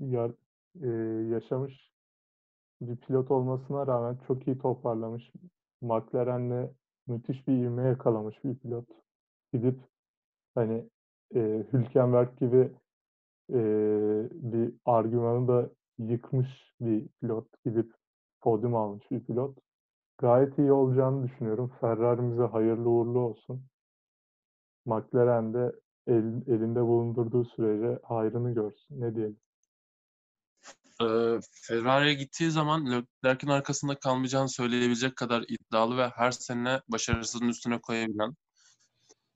ya- e, yaşamış bir pilot olmasına rağmen çok iyi toparlamış. McLaren'le müthiş bir ivme yakalamış bir pilot. Gidip hani e, Hülkenberg gibi e, bir argümanı da yıkmış bir pilot. Gidip podyum almış bir pilot. Gayet iyi olacağını düşünüyorum. Ferrari'mize hayırlı uğurlu olsun. McLaren de el- elinde bulundurduğu sürece hayrını görsün. Ne diyelim. Ee, Ferrari'ye gittiği zaman Leclerc'in arkasında kalmayacağını söyleyebilecek kadar iddialı ve her sene başarısının üstüne koyabilen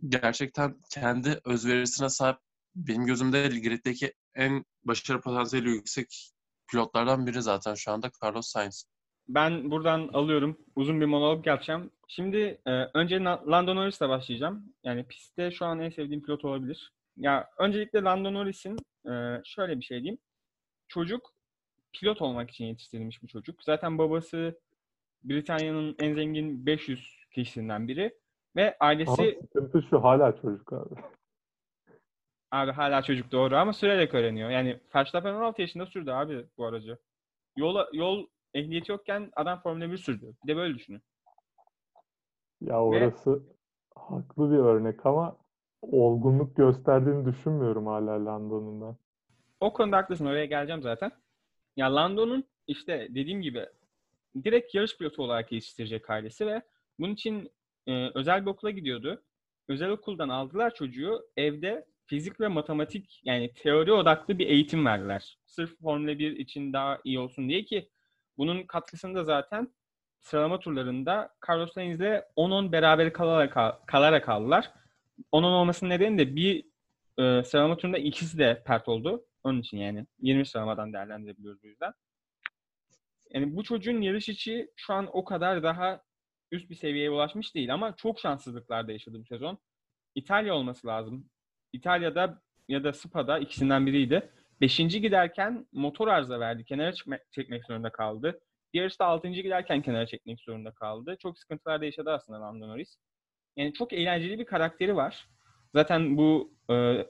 gerçekten kendi özverisine sahip benim gözümde griddeki en başarı potansiyeli yüksek pilotlardan biri zaten şu anda Carlos Sainz. Ben buradan alıyorum. Uzun bir monolog yapacağım. Şimdi e, önce Lando Norris'le başlayacağım. Yani pistte şu an en sevdiğim pilot olabilir. Ya öncelikle Lando Norris'in e, şöyle bir şey diyeyim. Çocuk pilot olmak için yetiştirilmiş bir çocuk. Zaten babası Britanya'nın en zengin 500 kişisinden biri ve Ama ailesi sıkıntı şu hala çocuk abi. Abi hala çocuk doğru ama sürerek öğreniyor. Yani Verstappen 16 yaşında sürdü abi bu aracı. Yola, yol ehliyeti yokken adam Formula 1 sürdü. Bir de böyle düşünün. Ya Ve- orası haklı bir örnek ama olgunluk gösterdiğini düşünmüyorum hala Lando'nun ben. O konuda haklısın. Oraya geleceğim zaten. Ya Lando'nun işte dediğim gibi direkt yarış pilotu olarak yetiştirecek ailesi ve bunun için e, özel bir okula gidiyordu. Özel okuldan aldılar çocuğu. Evde fizik ve matematik yani teori odaklı bir eğitim verdiler. Sırf Formula 1 için daha iyi olsun diye ki bunun katkısını da zaten sıralama turlarında Carlos Sainz'le 10-10 beraber kalarak, kalarak aldılar. 10-10 olmasının nedeni de bir e, sıralama turunda ikisi de pert oldu. Onun için yani 20 sıralamadan değerlendirebiliyoruz bu yüzden. Yani bu çocuğun yarış içi şu an o kadar daha üst bir seviyeye ulaşmış değil ama çok şanssızlıklarda yaşadı bu sezon. İtalya olması lazım. İtalya'da ya da Spa'da ikisinden biriydi. Beşinci giderken motor arıza verdi. Kenara çıkma, çekmek zorunda kaldı. Bir yarışta altıncı giderken kenara çekmek zorunda kaldı. Çok sıkıntılar da yaşadı aslında Lando Norris. Yani çok eğlenceli bir karakteri var. Zaten bu e,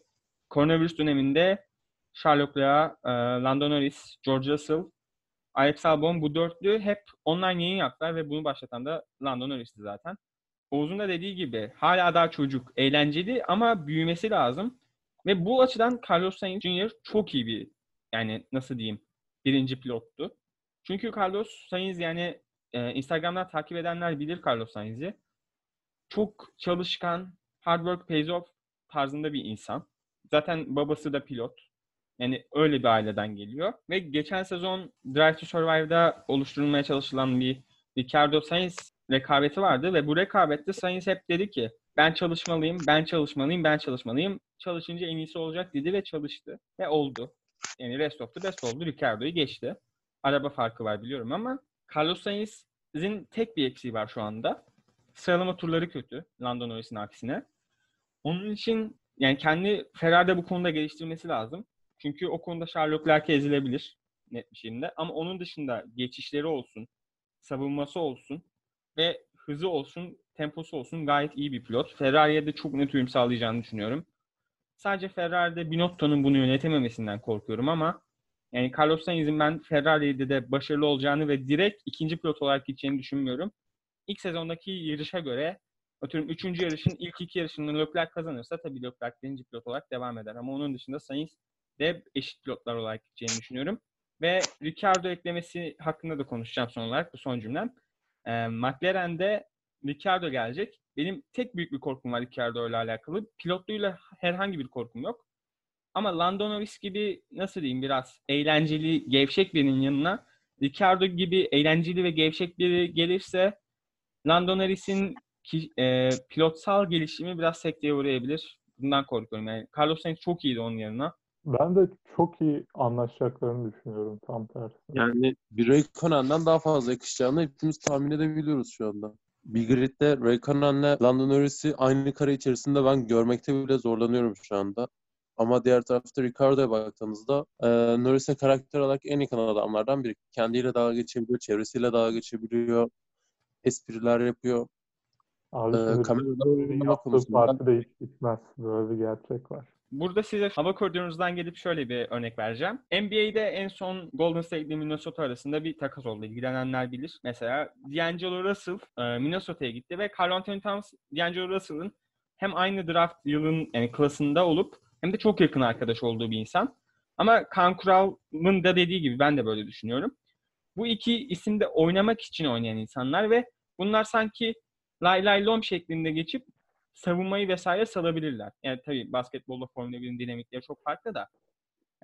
koronavirüs döneminde Sherlock Leclerc, e, Lando Norris, George Russell, Alex Albon bu dörtlü hep online yayın yaptılar ve bunu başlatan da Lando Norris'ti zaten. Oğuz'un da dediği gibi hala daha çocuk, eğlenceli ama büyümesi lazım. Ve bu açıdan Carlos Sainz Jr. çok iyi bir yani nasıl diyeyim birinci pilottu. Çünkü Carlos Sainz yani e, Instagram'dan takip edenler bilir Carlos Sainz'i. Çok çalışkan, hard work pays off tarzında bir insan. Zaten babası da pilot. Yani öyle bir aileden geliyor. Ve geçen sezon Drive to Survive'da oluşturulmaya çalışılan bir Ricardo Sainz rekabeti vardı ve bu rekabette Sainz hep dedi ki ben çalışmalıyım, ben çalışmalıyım, ben çalışmalıyım. Çalışınca en iyisi olacak dedi ve çalıştı. Ve oldu. Yani rest of the best oldu. Ricardo'yu geçti. Araba farkı var biliyorum ama Carlos Sainz'in tek bir eksiği var şu anda. sıralama turları kötü Lando Norris'in aksine. Onun için yani kendi Ferrari'de bu konuda geliştirmesi lazım. Çünkü o konuda Charles Leclerc'e ezilebilir net bir şekilde. Ama onun dışında geçişleri olsun, savunması olsun ve hızı olsun, temposu olsun gayet iyi bir pilot. Ferrari'ye de çok net uyum sağlayacağını düşünüyorum. Sadece Ferrari'de Binotto'nun bunu yönetememesinden korkuyorum ama yani Carlos Sainz'in ben Ferrari'de de başarılı olacağını ve direkt ikinci pilot olarak gideceğini düşünmüyorum. İlk sezondaki yarışa göre atıyorum üçüncü yarışın ilk iki yarışını Leclerc kazanırsa tabii Leclerc birinci pilot olarak devam eder. Ama onun dışında Sainz de eşit pilotlar olarak gideceğini düşünüyorum. Ve Ricardo eklemesi hakkında da konuşacağım son olarak bu son cümlem. Ee, McLaren'de Ricardo gelecek. Benim tek büyük bir korkum var Ricardo ile alakalı. Pilotluğuyla herhangi bir korkum yok. Ama Lando Norris gibi nasıl diyeyim biraz eğlenceli, gevşek birinin yanına Ricardo gibi eğlenceli ve gevşek biri gelirse Lando Norris'in e, pilotsal gelişimi biraz sekteye uğrayabilir. Bundan korkuyorum. Yani Carlos Sainz çok iyiydi onun yanına. Ben de çok iyi anlaşacaklarını düşünüyorum tam tersi. Yani bir Raikkonen'den daha fazla yakışacağını hepimiz tahmin edebiliyoruz şu anda. Bir gridde Raikkonen'le Lando Norris'i aynı kare içerisinde ben görmekte bile zorlanıyorum şu anda. Ama diğer tarafta Ricardo'ya baktığımızda e, Norris'e karakter olarak en yakın adamlardan biri. Kendiyle dalga geçebiliyor, çevresiyle dalga geçebiliyor, espriler yapıyor. Abi Ee, oynama yaptığı konusunda- partide hiç bitmez. Böyle bir gerçek var. Burada size hava koridorunuzdan gelip şöyle bir örnek vereceğim. NBA'de en son Golden State ile Minnesota arasında bir takas oldu. İlgilenenler bilir. Mesela D'Angelo Russell e, Minnesota'ya gitti ve Carl Anthony Towns D'Angelo Russell'ın hem aynı draft yılın yani klasında olup hem de çok yakın arkadaş olduğu bir insan. Ama Kaan Kural'ın da dediği gibi ben de böyle düşünüyorum. Bu iki isim de oynamak için oynayan insanlar ve bunlar sanki lay lay lom şeklinde geçip savunmayı vesaire salabilirler. Yani tabii basketbolda Formula 1'in dinamikleri çok farklı da.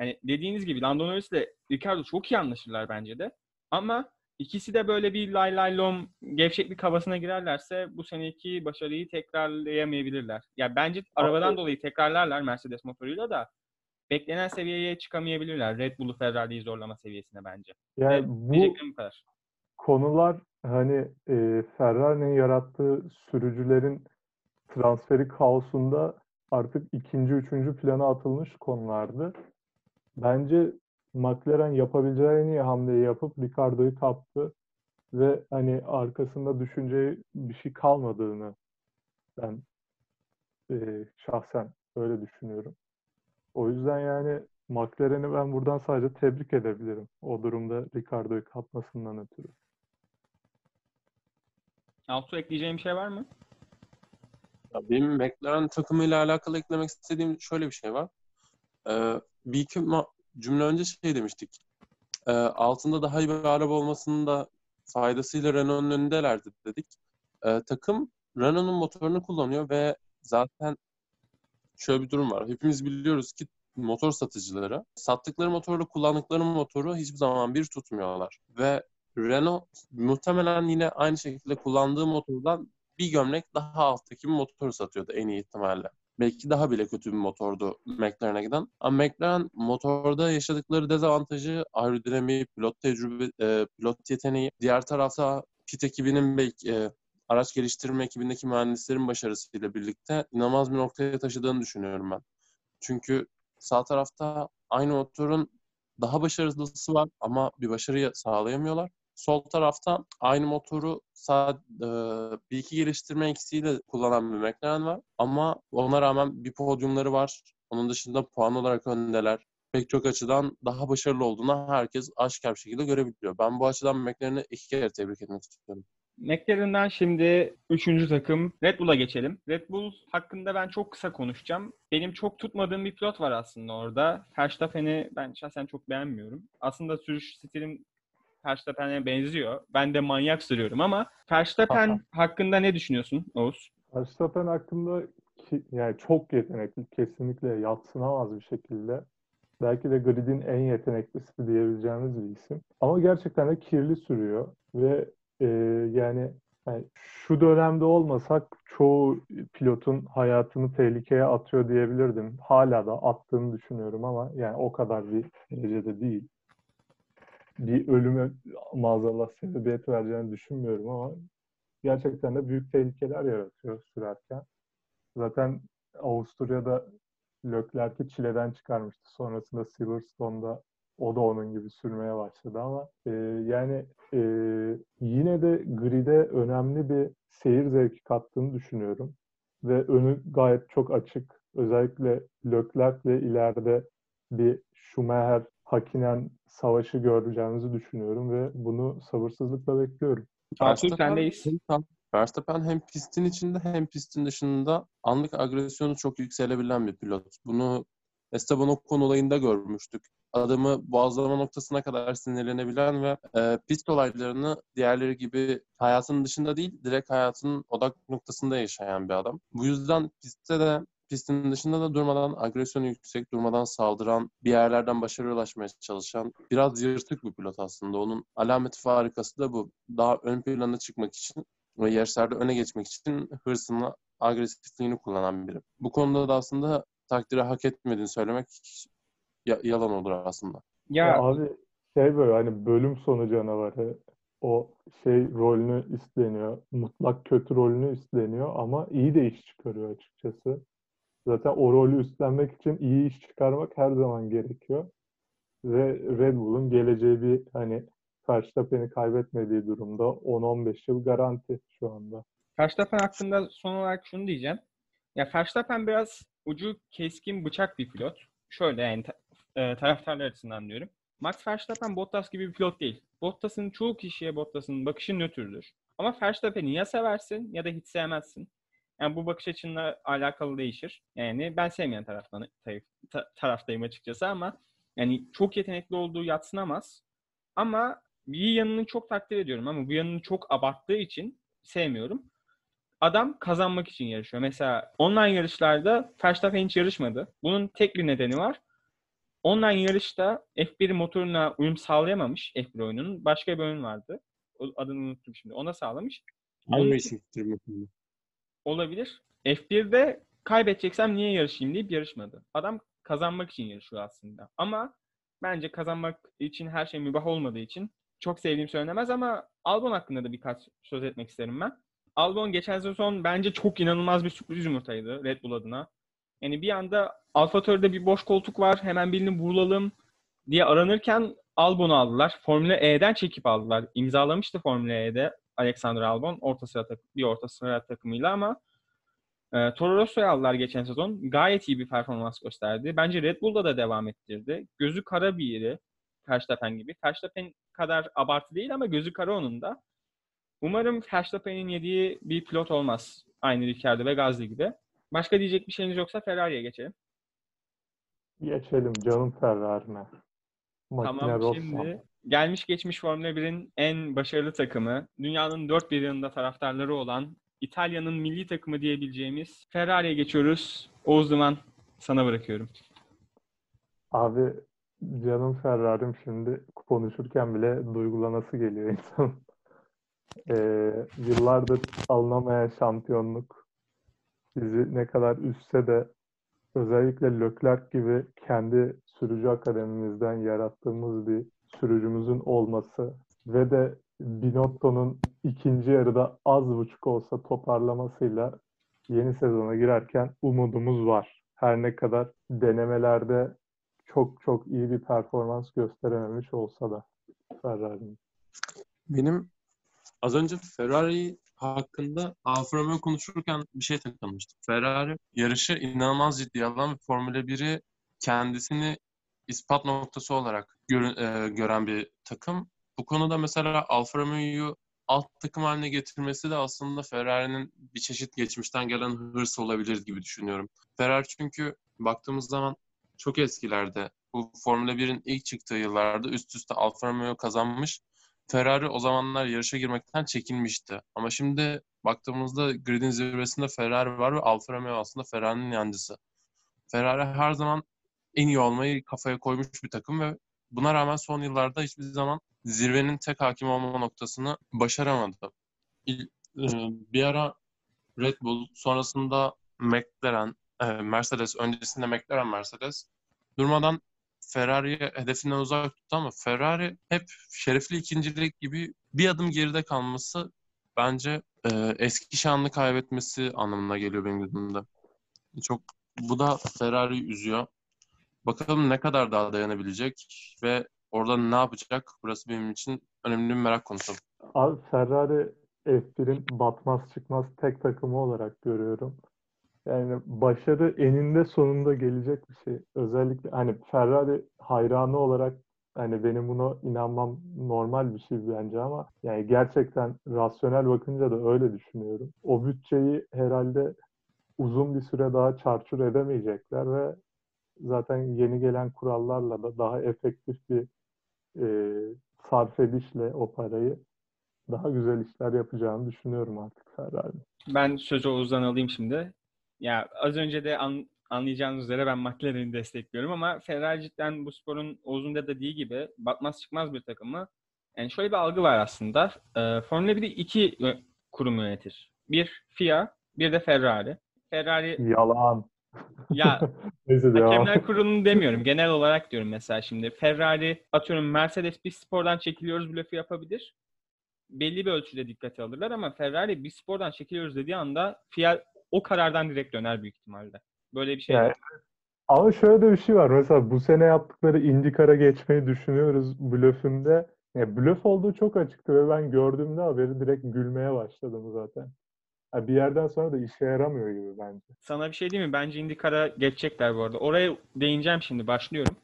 Yani dediğiniz gibi Lando Norris ile Ricardo çok iyi anlaşırlar bence de. Ama ikisi de böyle bir lay lay lom gevşeklik havasına girerlerse bu seneki başarıyı tekrarlayamayabilirler. Ya bence arabadan dolayı tekrarlarlar Mercedes motoruyla da beklenen seviyeye çıkamayabilirler. Red Bull'u Ferrari'yi zorlama seviyesine bence. Yani Ve bu bu kadar. konular hani e, Ferrari'nin yarattığı sürücülerin transferi kaosunda artık ikinci, üçüncü plana atılmış konulardı. Bence McLaren yapabileceği en iyi hamleyi yapıp Ricardo'yu kaptı ve hani arkasında düşüneceği bir şey kalmadığını ben e, şahsen öyle düşünüyorum. O yüzden yani McLaren'i ben buradan sadece tebrik edebilirim. O durumda Ricardo'yu kapmasından ötürü. Altu ekleyeceğim bir şey var mı? Ya benim McLaren takımıyla alakalı eklemek istediğim şöyle bir şey var. Ee, bir iki cümle önce şey demiştik. Ee, altında daha iyi bir araba olmasının da faydasıyla Renault'un önündelerdi dedik. Ee, takım Renault'un motorunu kullanıyor ve zaten şöyle bir durum var. Hepimiz biliyoruz ki motor satıcıları sattıkları motorla kullandıkları motoru hiçbir zaman bir tutmuyorlar. Ve Renault muhtemelen yine aynı şekilde kullandığı motordan bir gömlek daha alttaki bir motoru satıyordu en iyi ihtimalle. Belki daha bile kötü bir motordu McLaren'e giden. Ama McLaren motorda yaşadıkları dezavantajı aerodinamiği, pilot tecrübe, e, pilot yeteneği, diğer tarafta pit ekibinin belki e, araç geliştirme ekibindeki mühendislerin başarısıyla birlikte inanılmaz bir noktaya taşıdığını düşünüyorum ben. Çünkü sağ tarafta aynı motorun daha başarılısı var ama bir başarı sağlayamıyorlar. Sol tarafta aynı motoru sağ, e, bir iki geliştirme eksiğiyle kullanan bir McLaren var. Ama ona rağmen bir podyumları var. Onun dışında puan olarak öndeler. Pek çok açıdan daha başarılı olduğunu herkes aşikar bir şekilde görebiliyor. Ben bu açıdan McLaren'i iki kere tebrik etmek istiyorum. McLaren'dan şimdi üçüncü takım Red Bull'a geçelim. Red Bull hakkında ben çok kısa konuşacağım. Benim çok tutmadığım bir pilot var aslında orada. Verstappen'i ben şahsen çok beğenmiyorum. Aslında sürüş stilim Verstappen'e benziyor. Ben de manyak sürüyorum ama Verstappen hakkında ne düşünüyorsun Oğuz? Verstappen hakkında ki, yani çok yetenekli, kesinlikle yatsınamaz bir şekilde. Belki de gridin en yeteneklisi diyebileceğimiz bir isim. Ama gerçekten de kirli sürüyor ve e, yani, yani şu dönemde olmasak çoğu pilotun hayatını tehlikeye atıyor diyebilirdim. Hala da attığını düşünüyorum ama yani o kadar bir derecede değil. Bir ölüme maazallah sebebiyet vereceğini düşünmüyorum ama gerçekten de büyük tehlikeler yaratıyor sürerken. Zaten Avusturya'da Leclerc'i çileden çıkarmıştı. Sonrasında Silverstone'da o da onun gibi sürmeye başladı ama e, yani e, yine de grid'e önemli bir seyir zevki kattığını düşünüyorum. Ve önü gayet çok açık. Özellikle Leclerc'le ileride bir Schumacher Hakkinen savaşı göreceğimizi düşünüyorum ve bunu sabırsızlıkla bekliyorum. Artur sendeyiz. Verstappen hem pistin içinde hem pistin dışında anlık agresyonu çok yükselebilen bir pilot. Bunu Esteban Ocon olayında görmüştük. Adamı boğazlama noktasına kadar sinirlenebilen ve e, pist olaylarını diğerleri gibi hayatının dışında değil, direkt hayatının odak noktasında yaşayan bir adam. Bu yüzden pistte de pistin dışında da durmadan agresyonu yüksek, durmadan saldıran, bir yerlerden başarıya ulaşmaya çalışan biraz yırtık bir pilot aslında. Onun alameti farikası da bu. Daha ön plana çıkmak için ve yarışlarda öne geçmek için hırsını, agresifliğini kullanan biri. Bu konuda da aslında takdiri hak etmediğini söylemek ya- yalan olur aslında. Ya Ya abi şey böyle hani bölüm sonu canavarı o şey rolünü üstleniyor. Mutlak kötü rolünü üstleniyor ama iyi de iş çıkarıyor açıkçası. Zaten o rolü üstlenmek için iyi iş çıkarmak her zaman gerekiyor. Ve Red Bull'un geleceği bir hani Verstappen'i kaybetmediği durumda 10-15 yıl garanti şu anda. Verstappen hakkında son olarak şunu diyeceğim. Ya Verstappen biraz ucu keskin bıçak bir pilot. Şöyle yani e, taraftarlar açısından diyorum. Max Verstappen Bottas gibi bir pilot değil. Bottas'ın çoğu kişiye Bottas'ın bakışı nötrdür. Ama Verstappen'i ya seversin ya da hiç sevmezsin. Yani bu bakış açınla alakalı değişir. Yani ben sevmeyen taraftan taraf- ta- taraftayım açıkçası ama yani çok yetenekli olduğu yatsınamaz. Ama bir yanını çok takdir ediyorum ama bu yanını çok abarttığı için sevmiyorum. Adam kazanmak için yarışıyor. Mesela online yarışlarda Verstappen hiç yarışmadı. Bunun tek bir nedeni var. Online yarışta F1 motoruna uyum sağlayamamış F1 oyununun. Başka bir oyun vardı. Adını unuttum şimdi. Ona sağlamış. Onun iRacing'tir muhtemelen. Olabilir. F1'de kaybedeceksem niye yarışayım deyip yarışmadı. Adam kazanmak için yarışıyor aslında. Ama bence kazanmak için her şey mübah olmadığı için çok sevdiğim söylenemez ama Albon hakkında da birkaç söz etmek isterim ben. Albon geçen sezon bence çok inanılmaz bir sürpriz yumurtaydı Red Bull adına. Yani bir anda AlphaTauri'de bir boş koltuk var hemen birini bulalım diye aranırken Albon'u aldılar. Formula E'den çekip aldılar. İmzalamıştı Formula E'de Alexander Albon orta sıra tak- bir orta sıra takımıyla ama e, Toro Rosso'yu aldılar geçen sezon. Gayet iyi bir performans gösterdi. Bence Red Bull'da da devam ettirdi. Gözü kara bir yeri. Verstappen gibi. Verstappen kadar abartı değil ama gözü kara onun da. Umarım Verstappen'in yediği bir pilot olmaz. Aynı Ricciardo ve Gasly gibi. Başka diyecek bir şeyiniz yoksa Ferrari'ye geçelim. Geçelim canım Ferrari'ne. Makine Tamam Rossa. şimdi gelmiş geçmiş Formula 1'in en başarılı takımı, dünyanın dört bir yanında taraftarları olan İtalya'nın milli takımı diyebileceğimiz Ferrari'ye geçiyoruz. Oğuz Duman sana bırakıyorum. Abi canım Ferrari'm şimdi konuşurken bile duygulanası geliyor insan. Ee, yıllardır alınamayan şampiyonluk bizi ne kadar üstse de özellikle Leclerc gibi kendi sürücü akademimizden yarattığımız bir sürücümüzün olması ve de Binotto'nun ikinci yarıda az buçuk olsa toparlamasıyla yeni sezona girerken umudumuz var. Her ne kadar denemelerde çok çok iyi bir performans gösterememiş olsa da Ferrari'nin. Benim az önce Ferrari hakkında Alfa Romeo konuşurken bir şey takılmıştım. Ferrari yarışı inanılmaz ciddiye alan Formula 1'i kendisini ispat noktası olarak görü- e, gören bir takım. Bu konuda mesela Alfa Romeo'yu alt takım haline getirmesi de aslında Ferrari'nin bir çeşit geçmişten gelen hırs olabilir gibi düşünüyorum. Ferrari çünkü baktığımız zaman çok eskilerde bu Formula 1'in ilk çıktığı yıllarda üst üste Alfa Romeo kazanmış Ferrari o zamanlar yarışa girmekten çekinmişti. Ama şimdi baktığımızda gridin zirvesinde Ferrari var ve Alfa Romeo aslında Ferrari'nin yancısı. Ferrari her zaman en iyi olmayı kafaya koymuş bir takım ve buna rağmen son yıllarda hiçbir zaman zirvenin tek hakim olma noktasını başaramadı. E, Bir ara Red Bull, sonrasında McLaren, e, Mercedes, öncesinde McLaren, Mercedes durmadan Ferrari'ye hedefinden uzak tuttu ama Ferrari hep şerefli ikincilik gibi bir adım geride kalması bence e, eski şanını kaybetmesi anlamına geliyor benim gözümde. Çok bu da Ferrari üzüyor. Bakalım ne kadar daha dayanabilecek ve orada ne yapacak? Burası benim için önemli bir merak konusu. Abi Ferrari F1'in batmaz çıkmaz tek takımı olarak görüyorum. Yani başarı eninde sonunda gelecek bir şey. Özellikle hani Ferrari hayranı olarak hani benim buna inanmam normal bir şey bence ama yani gerçekten rasyonel bakınca da öyle düşünüyorum. O bütçeyi herhalde uzun bir süre daha çarçur edemeyecekler ve zaten yeni gelen kurallarla da daha efektif bir e, sarf edişle o parayı daha güzel işler yapacağını düşünüyorum artık Ferrari'nin. Ben sözü Oğuz'dan alayım şimdi. Ya az önce de an, anlayacağınız üzere ben McLaren'i destekliyorum ama Ferrari cidden bu sporun Oğuz'un da dediği gibi batmaz çıkmaz bir takımı. Yani şöyle bir algı var aslında. E, Formula 1'i iki kurum yönetir. Bir FIA, bir de Ferrari. Ferrari Yalan. Ya Neyse. Hakemler kurulunu demiyorum. Genel olarak diyorum mesela şimdi. Ferrari atıyorum Mercedes bir spordan çekiliyoruz bu lafı yapabilir. Belli bir ölçüde dikkate alırlar ama Ferrari bir spordan çekiliyoruz dediği anda FIA o karardan direkt döner büyük ihtimalle. Böyle bir şey Yani, ama şöyle de bir şey var. Mesela bu sene yaptıkları IndyCar'a geçmeyi düşünüyoruz blöfünde. Ya blöf olduğu çok açıktı ve ben gördüğümde haberi direkt gülmeye başladım zaten. Bir yerden sonra da işe yaramıyor gibi bence. Sana bir şey diyeyim mi? Bence IndyCar'a geçecekler bu arada. Oraya değineceğim şimdi. Başlıyorum.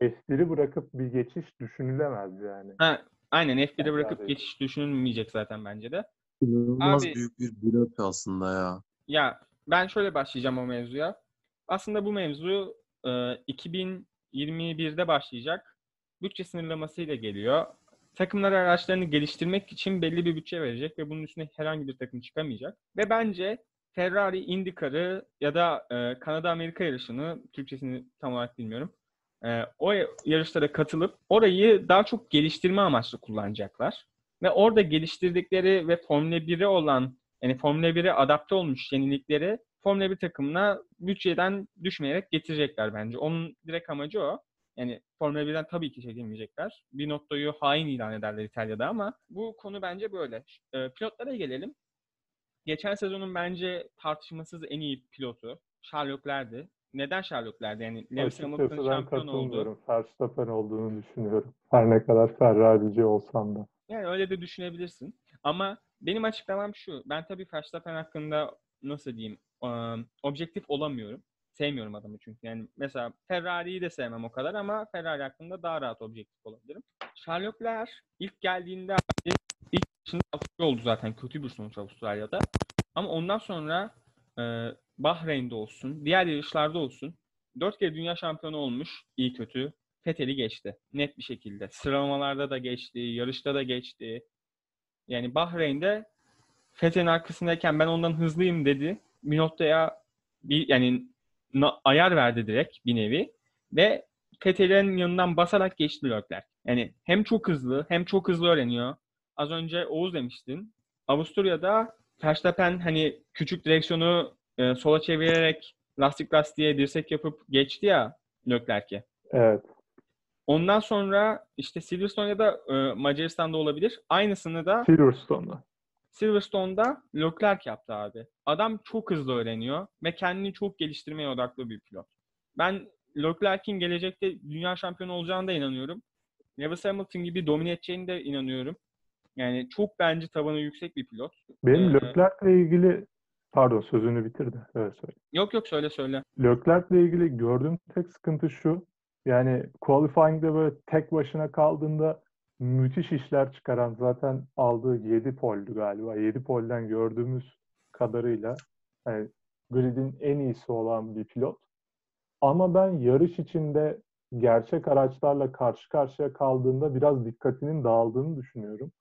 F1'i bırakıp bir geçiş düşünülemez yani. Ha, aynen F1'e bırakıp Ferrari. geçiş düşünülmeyecek zaten bence de. İnanılmaz Abi- büyük bir blöf aslında ya. Ya ben şöyle başlayacağım o mevzuya. Aslında bu mevzu e, 2021'de başlayacak. Bütçe sınırlamasıyla geliyor. Takımlar araçlarını geliştirmek için belli bir bütçe verecek ve bunun üstüne herhangi bir takım çıkamayacak. Ve bence Ferrari IndyCar'ı ya da e, Kanada-Amerika yarışını, Türkçesini tam olarak bilmiyorum. e, o yarışlara katılıp orayı daha çok geliştirme amaçlı kullanacaklar. Ve orada geliştirdikleri ve Formula 1'e olan yani Formula 1'e adapte olmuş yenilikleri Formula 1 takımına bütçeden düşmeyerek getirecekler bence. Onun direkt amacı o. Yani Formula 1'den tabii ki çekilmeyecekler. Binotto'yu hain ilan ederler İtalya'da ama bu konu bence böyle. E, pilotlara gelelim. Geçen sezonun bence tartışmasız en iyi pilotu Charles Leclerc'di. Neden Charles Leclerc'di? Yani Lewis Hamilton şampiyon oldu. Verstappen olduğunu düşünüyorum. Her ne kadar Ferrari'ci olsam da. Yani öyle de düşünebilirsin. Ama benim açıklamam şu. Ben tabii Verstappen hakkında nasıl diyeyim objektif olamıyorum. Sevmiyorum adamı çünkü. Yani mesela Ferrari'yi de sevmem o kadar ama Ferrari hakkında daha rahat objektif olabilirim. Charles Leclerc ilk geldiğinde ilk başında oldu zaten. Kötü bir sonuç Avustralya'da. Ama ondan sonra e, Bahreyn'de olsun, diğer yarışlarda olsun dört kere dünya şampiyonu olmuş iyi kötü. Fethel'i geçti. Net bir şekilde. Sıralamalarda da geçti, yarışta da geçti. Yani Bahreyn'de Fethel'in arkasındayken ben ondan hızlıyım dedi. Binotto'ya bir yani ayar verdi direkt bir nevi. Ve Fethel'in yanından basarak geçti Leclerc. Yani hem çok hızlı hem çok hızlı öğreniyor. Az önce Oğuz demiştin. Avusturya'da Verstappen hani küçük direksiyonu e, sola çevirerek lastik lastiğe dirsek yapıp geçti ya Leclerc'e. Evet. Ondan sonra işte Silverstone ya da e, Macaristan'da olabilir. Aynısını da Silverstone'da. Silverstone'da Leclerc yaptı abi. Adam çok hızlı öğreniyor ve kendini çok geliştirmeye odaklı bir pilot. Ben Leclerc'in gelecekte dünya şampiyonu olacağına da inanıyorum. Lewis Hamilton gibi domine edeceğine de inanıyorum. Yani çok bence tavanı yüksek bir pilot. Benim Ee, Leclerc'le ilgili pardon sözünü bitir de öyle söyle. Yok yok söyle söyle. Leclerc'le ilgili gördüğüm tek sıkıntı şu. Yani qualifying'de böyle tek başına kaldığında müthiş işler çıkaran zaten aldığı 7 poldü galiba. 7 polden gördüğümüz kadarıyla yani gridin en iyisi olan bir pilot. Ama ben yarış içinde gerçek araçlarla karşı karşıya kaldığında biraz dikkatinin dağıldığını düşünüyorum.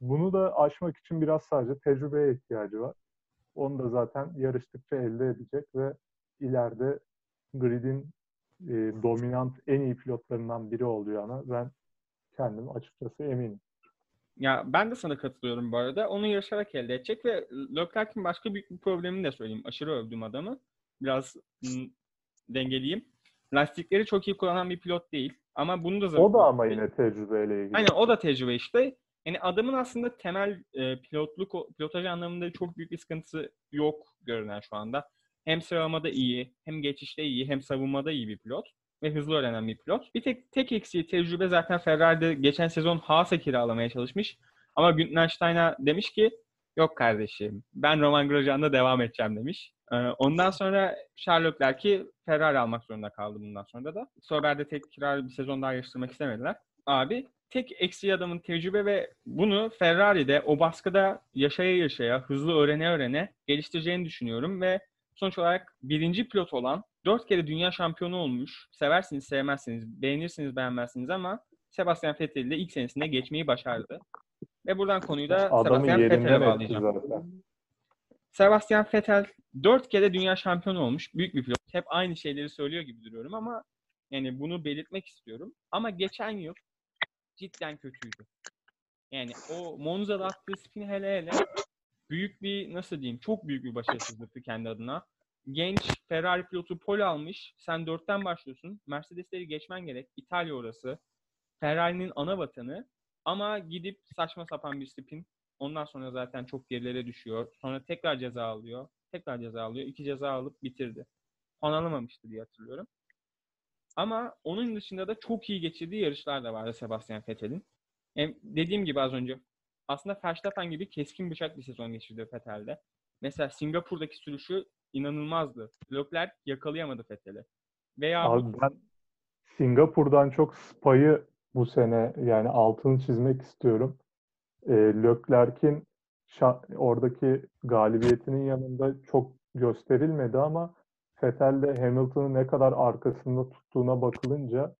Bunu da aşmak için biraz sadece tecrübeye ihtiyacı var. Onu da zaten yarıştıkça elde edecek ve ileride gridin e, dominant en iyi pilotlarından biri olacağına ben kendim açıkçası eminim. Ya ben de sana katılıyorum bu arada. Onu yarışarak elde edecek ve Leclerc'in başka büyük bir problemini de söyleyeyim. Aşırı övdüğüm adamı. Biraz ım, dengeleyeyim. Lastikleri çok iyi kullanan bir pilot değil. Ama bunu da O da ama yine tecrübeyle ilgili. Aynen o da tecrübe işte. Yani adamın aslında temel e, pilotluk, pilotaj anlamında çok büyük bir sıkıntısı yok görünen şu anda. Hem sıralamada iyi, hem geçişte iyi, hem savunmada iyi bir pilot ve hızlı öğrenen bir pilot. Bir tek tek eksiği tecrübe zaten Ferrari'de geçen sezon Haas'a kiralamaya çalışmış. Ama Günther Stein'a demiş ki yok kardeşim ben Roman Grosjean'da devam edeceğim demiş. Ee, ondan sonra Charles Leclerc'i Ferrari almak zorunda kaldı bundan sonra da. Sauber'de tekrar bir sezon daha yarıştırmak istemediler. Abi tek eksiği adamın tecrübe ve bunu Ferrari'de o baskıda yaşaya yaşaya, hızlı öğrene öğrene geliştireceğini düşünüyorum ve sonuç olarak birinci pilot olan dört kere dünya şampiyonu olmuş. Seversiniz, sevmezsiniz, beğenirsiniz, beğenmezsiniz ama Sebastian Vettel de ilk senesinde geçmeyi başardı. Ve buradan konuyu da Adamı Sebastian Vettel'e bağlayacağım. zaten. Sebastian Vettel dört kere dünya şampiyonu olmuş. Büyük bir pilot. Hep aynı şeyleri söylüyor gibi duruyorum ama yani bunu belirtmek istiyorum. Ama geçen yıl cidden kötüydü. Yani o Monza'da attığı spin hele hele büyük bir nasıl diyeyim çok büyük bir başarısızlıktı kendi adına. Genç Ferrari pilotu pole almış. Sen dörtten başlıyorsun. Mercedesleri geçmen gerek. İtalya orası. Ferrari'nin ana vatanı. Ama gidip saçma sapan bir spin. Ondan sonra zaten çok gerilere düşüyor. Sonra tekrar ceza alıyor. Tekrar ceza alıyor. İki ceza alıp bitirdi. Puan alamamıştı diye hatırlıyorum. Ama onun dışında da çok iyi geçirdiği yarışlar da vardı Sebastian Vettel'in. Hem dediğim gibi az önce aslında Verstappen gibi keskin bıçak bir sezon geçirdi Vettel'de. Mesela Singapur'daki sürüşü inanılmazdı. Leclerc yakalayamadı Vettel'i. Veya bu- Abi ben Singapur'dan çok Spa'yı bu sene yani altını çizmek istiyorum. E, Leclerc'in şa- oradaki galibiyetinin yanında çok gösterilmedi ama Vettel de Hamilton'ı ne kadar arkasında tuttuğuna bakılınca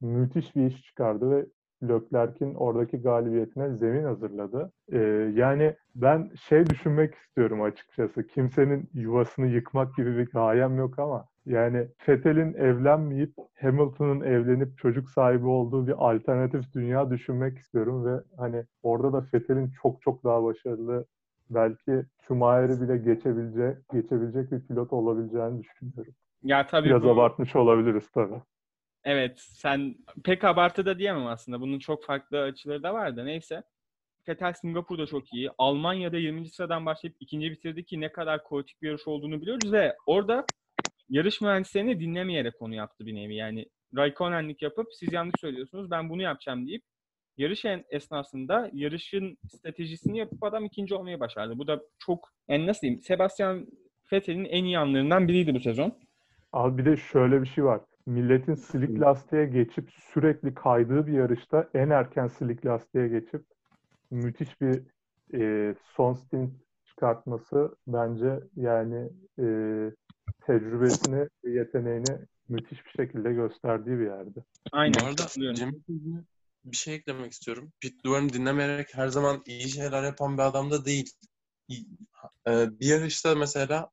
müthiş bir iş çıkardı ve Leclerc'in oradaki galibiyetine zemin hazırladı. E, yani ben şey düşünmek istiyorum açıkçası. Kimsenin yuvasını yıkmak gibi bir gayem yok ama yani Vettel'in evlenmeyip Hamilton'ın evlenip çocuk sahibi olduğu bir alternatif dünya düşünmek istiyorum ve hani orada da Vettel'in çok çok daha başarılı belki Schumacher'i bile geçebilecek geçebilecek bir pilot olabileceğini düşünüyorum. ya tabii Biraz bu- abartmış olabiliriz tabii. Evet, sen pek abartı da diyemem aslında. Bunun çok farklı açıları da var da neyse. Vettel Singapur'da çok iyi. Almanya'da 20. sıradan başlayıp ikinci bitirdi ki ne kadar kaotik bir yarış olduğunu biliyoruz ve orada yarış mühendislerini dinlemeyerek konu yaptı bir nevi. Yani Raikkonen'lik yapıp siz yanlış söylüyorsunuz ben bunu yapacağım deyip yarış esnasında yarışın stratejisini yapıp adam ikinci olmayı başardı. Bu da çok yani nasıl diyeyim Sebastian Vettel'in en iyi anlarından biriydi bu sezon. Abi bir de şöyle bir şey var. Milletin slick lastiğe geçip sürekli kaydığı bir yarışta en erken slick lastiğe geçip müthiş bir e, son stint çıkartması bence yani e, tecrübesini, yeteneğini müthiş bir şekilde gösterdiği bir yerde. Aynen. Bu arada. Cem bir şey eklemek istiyorum. Pit duvarını dinlemeyerek her zaman iyi şeyler yapan bir adam da değil. Ee, Bir yarışta mesela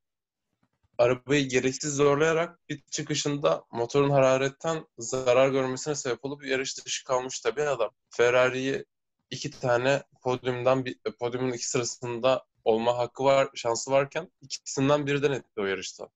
arabayı gereksiz zorlayarak pit çıkışında motorun hararetten zarar görmesine sebep olup yarış dışı kalmış da bir adam. Ferrari'yi iki tane podyumdan bir podyumun iki sırasında olma hakkı var, şansı varken ikisinden birden etti o yarışta.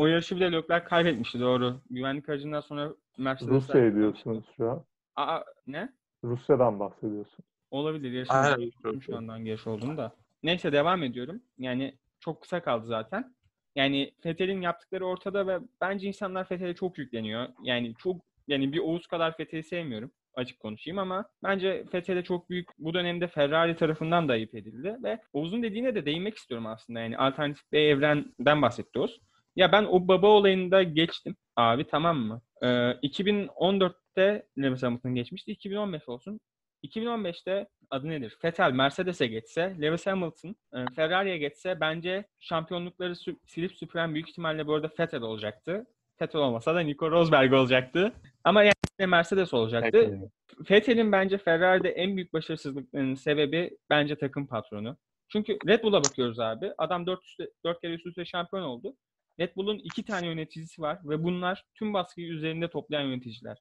O yarışı bile Leclerc kaybetmişti doğru. Güvenlik aracından sonra Mercedes'ler Rusya'yı diyorsunuz şu an. Aa ne? Rusya'dan bahsediyorsun. Olabilir. Unuttum şu anda hangi yarış olduğunu da. Neyse devam ediyorum. Yani çok kısa kaldı zaten. Yani Fethel'in yaptıkları ortada ve bence insanlar Fethel'e çok yükleniyor. Yani çok yani bir Oğuz kadar Fethel'i sevmiyorum açık konuşayım ama bence Fethel'e çok büyük bu dönemde Ferrari tarafından da ayıp edildi ve Oğuz'un dediğine de değinmek istiyorum aslında. Yani alternatif bir evrenden bahsetti Oğuz. Ya ben o baba olayında geçtim abi tamam mı? Ee, 2014'te Lewis Hamilton geçmişti. 2015 olsun. 2015'te adı nedir? Vettel Mercedes'e geçse, Lewis Hamilton e, Ferrari'ye geçse bence şampiyonlukları sü- silip süpüren büyük ihtimalle bu arada Vettel olacaktı. Vettel olmasa da Nico Rosberg olacaktı. Ama yani Mercedes olacaktı. Vettel'in bence Ferrari'de en büyük başarısızlıklarının sebebi bence takım patronu. Çünkü Red Bull'a bakıyoruz abi. Adam 4, üstü, 4 kere üst üste şampiyon oldu. Red Bull'un iki tane yöneticisi var ve bunlar tüm baskıyı üzerinde toplayan yöneticiler.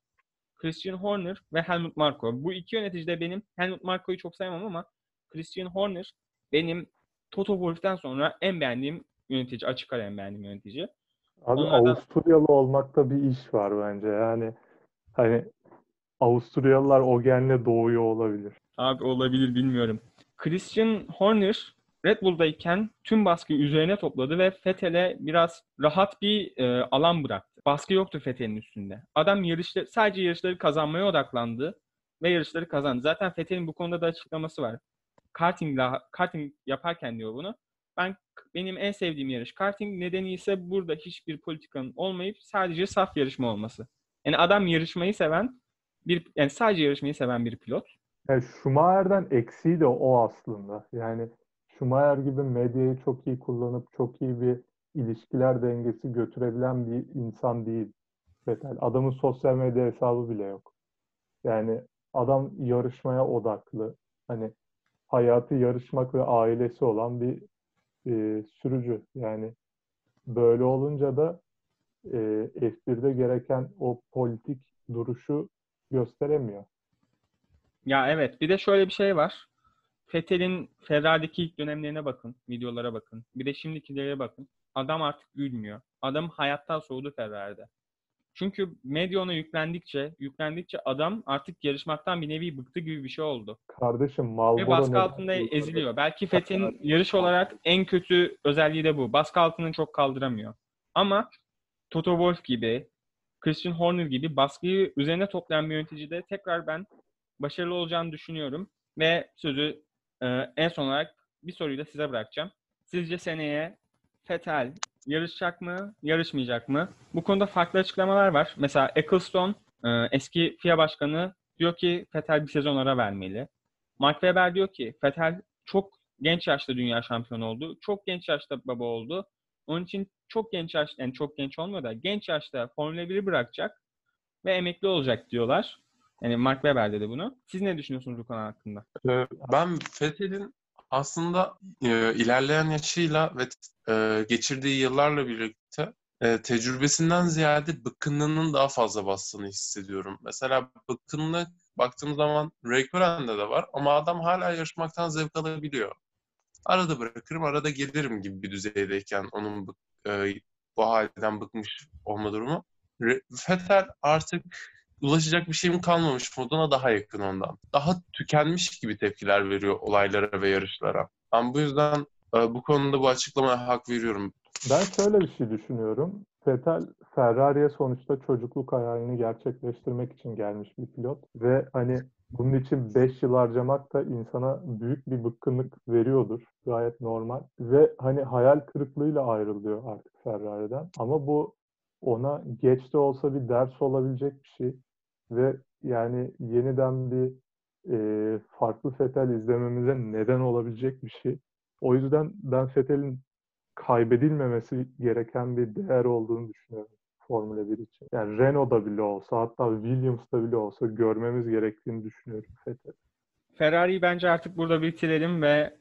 Christian Horner ve Helmut Marko. Bu iki yönetici de benim, Helmut Marko'yu çok sevmem ama Christian Horner benim Toto Wolff'ten sonra en beğendiğim yönetici. Açık ara en beğendiğim yönetici. Abi Onlardan- Avusturyalı olmakta bir iş var bence. Yani hani Avusturyalılar o genle doğuyor olabilir. Abi olabilir bilmiyorum. Christian Horner Red Bull'dayken tüm baskıyı üzerine topladı ve Vettel'e biraz rahat bir e, alan bıraktı. Baskı yoktu Vettel'in üstünde. Adam yarışları, sadece yarışları kazanmaya odaklandı ve yarışları kazandı. Zaten Vettel'in bu konuda da açıklaması var. Karting, karting yaparken diyor bunu. Ben benim en sevdiğim yarış karting nedeni ise burada hiçbir politikanın olmayıp sadece saf yarışma olması. Yani adam yarışmayı seven bir yani sadece yarışmayı seven bir pilot. Yani Schumacher'den eksiği de o aslında. Yani Schumacher gibi medyayı çok iyi kullanıp çok iyi bir ilişkiler dengesi götürebilen bir insan değil Vettel. Adamın sosyal medya hesabı bile yok. Yani adam yarışmaya odaklı. Hani hayatı yarışmak ve ailesi olan bir e, sürücü. Yani böyle olunca da e, F1'de gereken o politik duruşu gösteremiyor. Ya evet. Bir de şöyle bir şey var. Fethel'in Ferrari'deki ilk dönemlerine bakın. Videolara bakın. Bir de şimdikilere bakın. Adam artık gülmüyor. Adam hayattan soğudu Ferrari'de. Çünkü medya ona yüklendikçe, yüklendikçe adam artık yarışmaktan bir nevi bıktı gibi bir şey oldu. Kardeşim Marlboro Ve baskı altında yıkıldı? eziliyor. Belki Fethel'in yarış olarak en kötü özelliği de bu. Baskı altını çok kaldıramıyor. Ama Toto Wolff gibi, Christian Horner gibi baskıyı üzerine toplayan bir yöneticide tekrar ben başarılı olacağını düşünüyorum. Ve sözü e, en son olarak bir soruyu da size bırakacağım. Sizce seneye Vettel yarışacak mı, yarışmayacak mı? Bu konuda farklı açıklamalar var. Mesela Ecclestone, e, eski FIA başkanı diyor ki Vettel bir sezon ara vermeli. Mark Webber diyor ki Vettel çok genç yaşta dünya şampiyonu oldu. Çok genç yaşta baba oldu. Onun için çok genç yaşta, yani çok genç olmuyor da genç yaşta Formula 1'i bırakacak ve emekli olacak diyorlar. Yani Mark Webber dedi bunu. Siz ne düşünüyorsunuz bu konu hakkında? Ee, Ben Vettel'in aslında e, ilerleyen yaşıyla ve e, geçirdiği yıllarla birlikte e, tecrübesinden ziyade bıkkınlığının daha fazla bastığını hissediyorum. Mesela bıkkınlık baktığım zaman Raikkonen'de de var ama adam hala yarışmaktan zevk alabiliyor. Arada bırakırım, arada gelirim gibi bir düzeydeyken onun e, bu halden bıkmış olma durumu. Vettel artık ulaşacak bir şeyim kalmamış moduna daha yakın ondan. Daha tükenmiş gibi tepkiler veriyor olaylara ve yarışlara. Ben bu yüzden e, bu konuda bu açıklamaya hak veriyorum. Ben şöyle bir şey düşünüyorum. Vettel Ferrari'ye sonuçta çocukluk hayalini gerçekleştirmek için gelmiş bir pilot ve hani bunun için 5 yıl harcamak da insana büyük bir bıkkınlık veriyordur. Gayet normal. Ve hani hayal kırıklığıyla ayrılıyor artık Ferrari'den. Ama bu ona geç de olsa bir ders olabilecek bir şey. Ve yani yeniden bir e, farklı Vettel izlememize neden olabilecek bir şey. O yüzden ben Vettel'in kaybedilmemesi gereken bir değer olduğunu düşünüyorum Formula 1 için. Yani Renault'da bile olsa hatta Williams'da bile olsa görmemiz gerektiğini düşünüyorum Vettel. Ferrari'yi bence artık burada bitirelim ve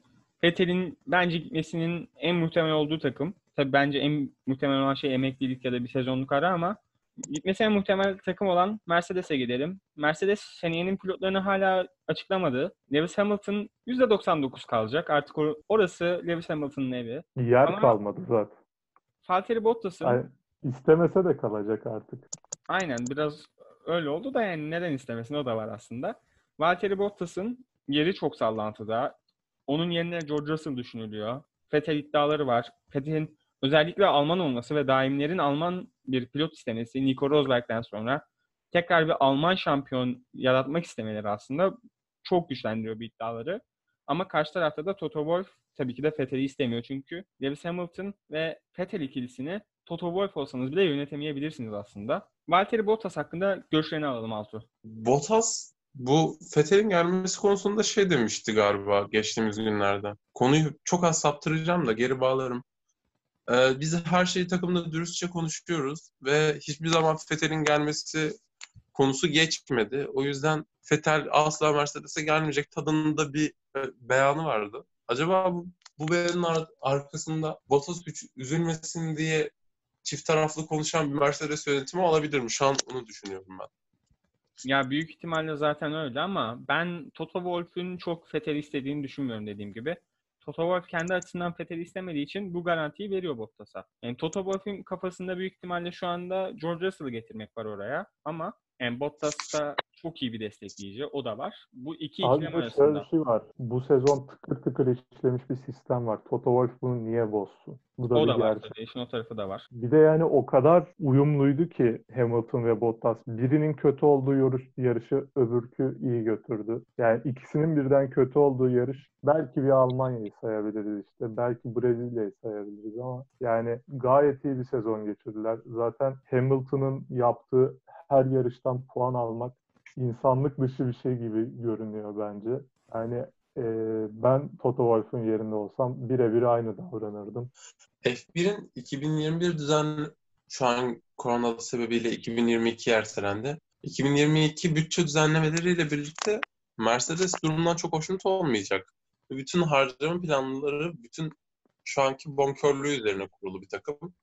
Vettel'in bence gitmesinin en muhtemel olduğu takım. Tabii bence en muhtemel olan şey emeklilik ya da bir sezonluk ara ama gitmesi en muhtemel takım olan Mercedes'e gidelim. Mercedes seneyenin pilotlarını hala açıklamadı. Lewis Hamilton %99 kalacak. Artık or- orası Lewis Hamilton'ın evi. Yer Ama- kalmadı zaten. Valtteri Bottas'ın Yani istemese de kalacak artık. Aynen biraz öyle oldu da yani neden istemesin o da var aslında. Valtteri Bottas'ın yeri çok sallantıda. Onun yerine George Russell düşünülüyor. Vettel iddiaları var. Vettel'in özellikle Alman olması ve daimlerin Alman bir pilot istemesi Nico Rosberg'den sonra tekrar bir Alman şampiyon yaratmak istemeleri aslında çok güçlendiriyor bu iddiaları. Ama karşı tarafta da Toto Wolff tabii ki de Vettel'i istemiyor çünkü Lewis Hamilton ve Vettel ikilisini Toto Wolff olsanız bile yönetemeyebilirsiniz aslında. Valtteri Bottas hakkında görüşlerini alalım Altu. Bottas bu Vettel'in gelmesi konusunda şey demişti galiba geçtiğimiz günlerde. Konuyu çok az saptıracağım da geri bağlarım. Ee, biz her şeyi takımda dürüstçe konuşuyoruz ve hiçbir zaman Vettel'in gelmesi konusu geçmedi. O yüzden Vettel asla Mercedes'e gelmeyecek tadında bir e, beyanı vardı. Acaba bu, bu beyanın ar- arkasında Bottas üzülmesin diye çift taraflı konuşan bir Mercedes yönetimi olabilir mi? Şu an onu düşünüyorum ben. Ya büyük ihtimalle zaten öyle ama ben Toto Wolff'ün çok Vettel'i istediğini düşünmüyorum dediğim gibi. Toto Wolff kendi açısından Vettel'i istemediği için bu garantiyi veriyor Bottas'a. Yani Toto Wolff'ün kafasında büyük ihtimalle şu anda George Russell'ı getirmek var oraya ama yani Bottas da çok iyi bir destekleyici. O da var. Bu iki Abi ikilem arasında. şöyle bir şey var. Bu sezon tıkır tıkır işlemiş bir sistem var. Toto Wolff bunu niye bozsun? Bu da O bir da var gerçek. tabii. İşin o tarafı da var. Bir de yani o kadar uyumluydu ki Hamilton ve Bottas. Birinin kötü olduğu yarış, yarışı öbürkü iyi götürdü. Yani ikisinin birden kötü olduğu yarış belki bir Almanya'yı sayabiliriz işte. Belki Brezilya'yı sayabiliriz ama yani gayet iyi bir sezon geçirdiler. Zaten Hamilton'ın yaptığı her yarıştan puan almak insanlık dışı bir şey gibi görünüyor bence. Yani e, ben Toto Wolff'un yerinde olsam birebir aynı davranırdım. F1'in 2021 düzen şu an korona sebebiyle 2022 ertelendi. 2022 bütçe düzenlemeleriyle birlikte Mercedes durumundan çok hoşnut olmayacak. Bütün harcama planları bütün şu anki bonkörlüğü üzerine kurulu bir takım.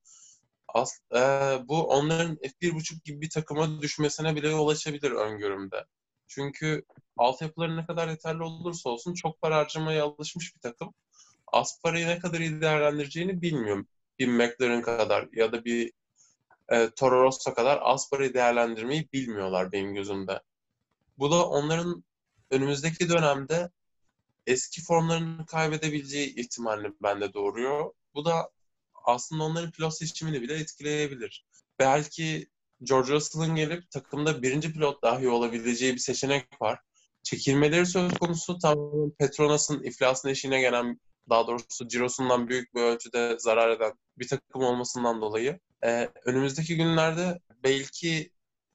As, e, bu onların F1.5 gibi bir takıma düşmesine bile yol açabilir öngörümde. Çünkü altyapıları ne kadar yeterli olursa olsun çok para harcamaya alışmış bir takım. Az parayı ne kadar iyi değerlendireceğini bilmiyorum. Bir McLaren kadar ya da bir e, Toro Rosso kadar az parayı değerlendirmeyi bilmiyorlar benim gözümde. Bu da onların önümüzdeki dönemde eski formlarını kaybedebileceği ihtimalini bende doğuruyor. Bu da aslında onların pilot seçimini bile etkileyebilir. Belki George Russell'ın gelip takımda birinci pilot dahi olabileceği bir seçenek var. Çekilmeleri söz konusu tamamen Petronas'ın iflasın eşiğine gelen daha doğrusu cirosundan büyük bir ölçüde zarar eden bir takım olmasından dolayı ee, önümüzdeki günlerde belki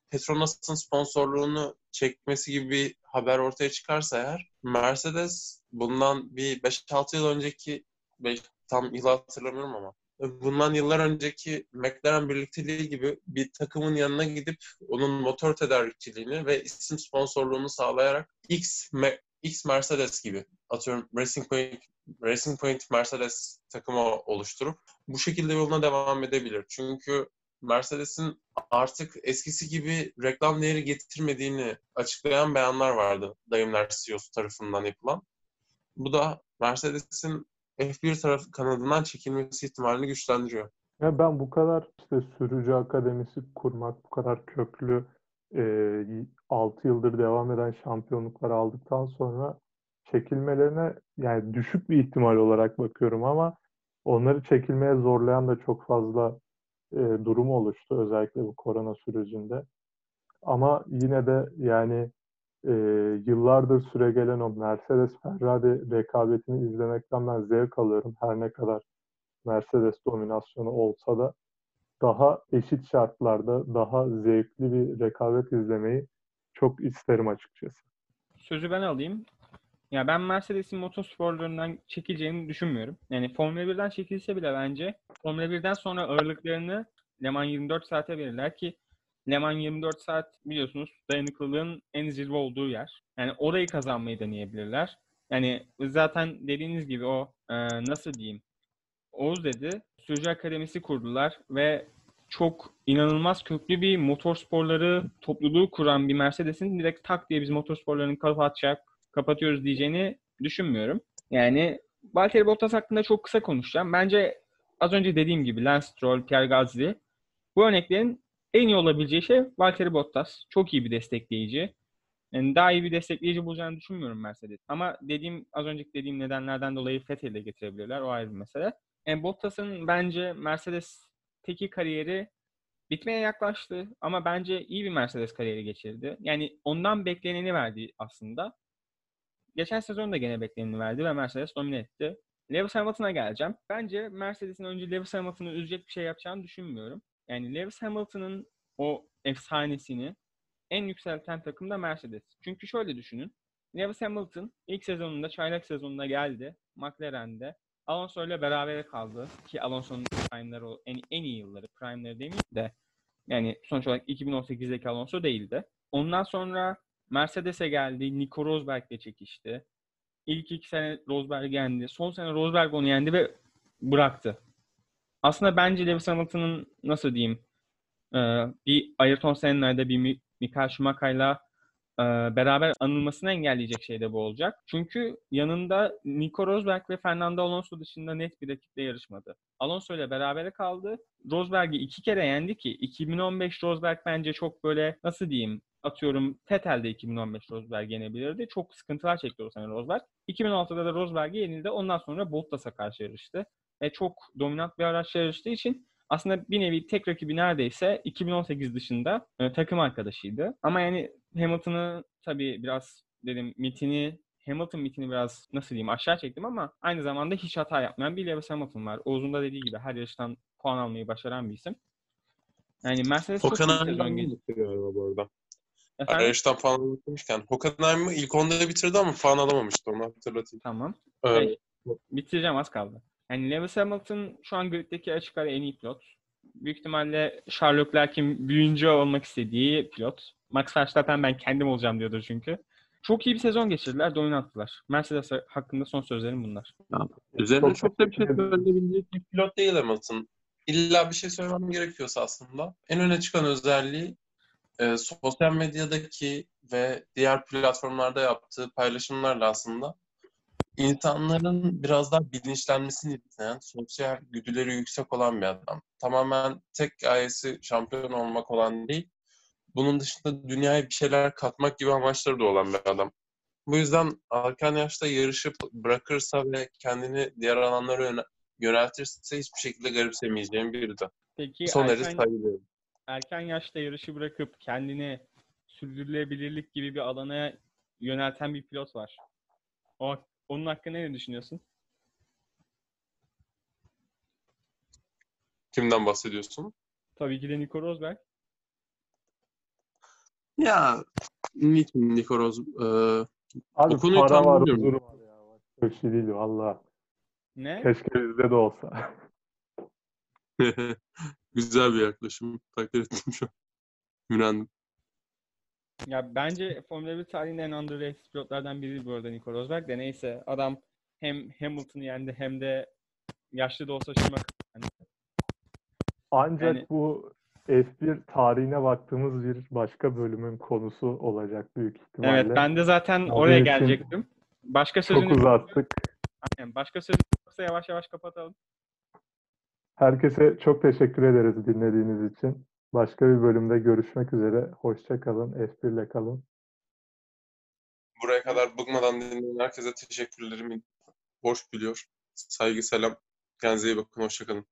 Petronas'ın sponsorluğunu çekmesi gibi bir haber ortaya çıkarsa eğer Mercedes bundan bir 5-6 yıl önceki beş- tam yılı hatırlamıyorum ama bundan yıllar önceki McLaren birlikteliği gibi bir takımın yanına gidip onun motor tedarikçiliğini ve isim sponsorluğunu sağlayarak X, X Mercedes gibi atıyorum Racing Point Racing Point Mercedes takımı oluşturup bu şekilde yoluna devam edebilir. Çünkü Mercedes'in artık eskisi gibi reklam değeri getirmediğini açıklayan beyanlar vardı Daimler CEO'su tarafından yapılan. Bu da Mercedes'in F1 tarafı kanadından çekilmesi ihtimalini güçlendiriyor. Ya ben bu kadar işte sürücü akademisi kurmak, bu kadar köklü e, 6 yıldır devam eden şampiyonluklar aldıktan sonra çekilmelerine yani düşük bir ihtimal olarak bakıyorum ama onları çekilmeye zorlayan da çok fazla e, durum oluştu özellikle bu korona sürecinde. Ama yine de yani e, yıllardır süregelen o Mercedes-Ferrari rekabetini izlemekten ben zevk alıyorum. Her ne kadar Mercedes dominasyonu olsa da daha eşit şartlarda daha zevkli bir rekabet izlemeyi çok isterim açıkçası. Sözü ben alayım. Ya ben Mercedes'in motorsporlarından çekileceğini düşünmüyorum. Yani Formula 1'den çekilse bile bence Formula 1'den sonra ağırlıklarını Le Mans 24 saate verirler ki Le Mans 24 saat biliyorsunuz dayanıklılığın en zirve olduğu yer. Yani orayı kazanmayı deneyebilirler. Yani zaten dediğiniz gibi o e, nasıl diyeyim Oğuz dedi sürücü akademisi kurdular ve çok inanılmaz köklü bir motorsporları topluluğu kuran bir Mercedes'in direkt tak diye biz motorsporlarını kapatacak, kapatıyoruz diyeceğini düşünmüyorum. Yani Valtteri Bottas hakkında çok kısa konuşacağım. Bence az önce dediğim gibi Lance Stroll, Pierre Gasly bu örneklerin en iyi olabileceği şey Valtteri Bottas. Çok iyi bir destekleyici. Yani daha iyi bir destekleyici bulacağını düşünmüyorum Mercedes. Ama dediğim az önceki dediğim nedenlerden dolayı Vettel'i de getirebilirler. O ayrı bir mesele. Yani Bottas'ın bence Mercedes'teki kariyeri bitmeye yaklaştı ama bence iyi bir Mercedes kariyeri geçirdi. Yani ondan bekleneni verdi aslında. Geçen sezon da gene bekleneni verdi ve Mercedes domine etti. Lewis Hamilton'a geleceğim. Bence Mercedes'in önce Lewis Hamilton'ı üzecek bir şey yapacağını düşünmüyorum. Yani Lewis Hamilton'ın o efsanesini en yükselten takım da Mercedes. Çünkü şöyle düşünün. Lewis Hamilton ilk sezonunda, çaylak sezonunda geldi. McLaren'de. Alonso ile beraber kaldı. Ki Alonso'nun prime'ları en, en iyi yılları. Prime'ları demeyeyim de. Yani sonuç olarak 2018'deki Alonso değildi. Ondan sonra Mercedes'e geldi. Nico Rosberg'le çekişti. İlk iki sene Rosberg yendi. Son sene Rosberg onu yendi ve bıraktı. Aslında bence Lewis Hamilton'ın nasıl diyeyim e, bir Ayrton Senna'yla bir Mi- Michael Schumacher'la e, beraber anılmasını engelleyecek şey de bu olacak. Çünkü yanında Nico Rosberg ve Fernando Alonso dışında net bir rakiple yarışmadı. Alonso ile berabere kaldı. Rosberg'i iki kere yendi ki 2015 Rosberg bence çok böyle nasıl diyeyim atıyorum Vettel'de 2015 Rosberg yenebilirdi. Çok sıkıntılar çekti o sene Rosberg. 2016'da da Rosberg'e yenildi. Ondan sonra Bottas'a karşı yarıştı. Ve çok dominant bir araçla yarıştığı için aslında bir nevi tek rakibi neredeyse 2018 dışında e, takım arkadaşıydı. Ama yani Hamilton'ı tabii biraz dedim mitini Hamilton mitini biraz nasıl diyeyim aşağı çektim ama aynı zamanda hiç hata yapmayan bir Lewis Hamilton var. Oğuz'un da dediği gibi her yarıştan puan almayı başaran bir isim. Yani Mercedes çok iyi sezon galiba bu arada. Efendim? Yarıştan puan almışken. Hockenheim'i ilk onda bitirdi ama puan alamamıştı onu hatırlatayım. Tamam. Ee, Şey, bitireceğim az kaldı. Yani Lewis Hamilton şu an griddeki açık ara en iyi pilot. Büyük ihtimalle Charles Leclerc'in büyüyünce olmak istediği pilot. Max Verstappen ben kendim olacağım diyordur çünkü. Çok iyi bir sezon geçirdiler, dominanttılar. Mercedes hakkında son sözlerim bunlar. Üzerine Çok çok, da bir şey söyleyebilecek bir pilot değil Hamilton. İlla bir şey söylemem gerekiyorsa aslında. En öne çıkan özelliği e, sosyal medyadaki ve diğer platformlarda yaptığı paylaşımlarla aslında insanların biraz daha bilinçlenmesini isteyen, sosyal güdüleri yüksek olan bir adam. Tamamen tek gayesi şampiyon olmak olan değil, bunun dışında dünyaya bir şeyler katmak gibi amaçları da olan bir adam. Bu yüzden erken yaşta yarışıp bırakırsa ve kendini diğer alanlara yöne- yöneltirse hiçbir şekilde garipsemeyeceğim biri de. Peki Son erken, saygı duyuyorum. erken yaşta yarışı bırakıp kendini sürdürülebilirlik gibi bir alana yönelten bir pilot var. O, onun hakkında ne düşünüyorsun? Kimden bahsediyorsun? Tabii ki de Nico Rosberg. Ya niçin Nico Rose e, Abi O konuyu para var, huzur var ya. Bir şey değil valla. Ne? Keşke bizde de olsa. güzel bir yaklaşım. Takdir ettim şu an. Ümrendim. Ya bence Formula 1 tarihinin en underrated pilotlardan biri bu arada Nico Rosberg de neyse adam hem Hamilton'ı yendi hem de yaşlı da olsa şuna Ancak Yani- bu F1 tarihine baktığımız bir başka bölümün konusu olacak büyük ihtimalle. Evet ben de zaten Onun oraya gelecektim. Başka Çok sözünüz uzattık. Aynen, başka sözünüz yoksa yavaş yavaş kapatalım. Herkese çok teşekkür ederiz dinlediğiniz için. Başka bir bölümde görüşmek üzere. Hoşça kalın. F1 ile kalın. Buraya kadar bıkmadan dinleyen herkese teşekkürlerimi borç biliyor. Saygı, selam. Kendinize iyi bakın. Hoşçakalın.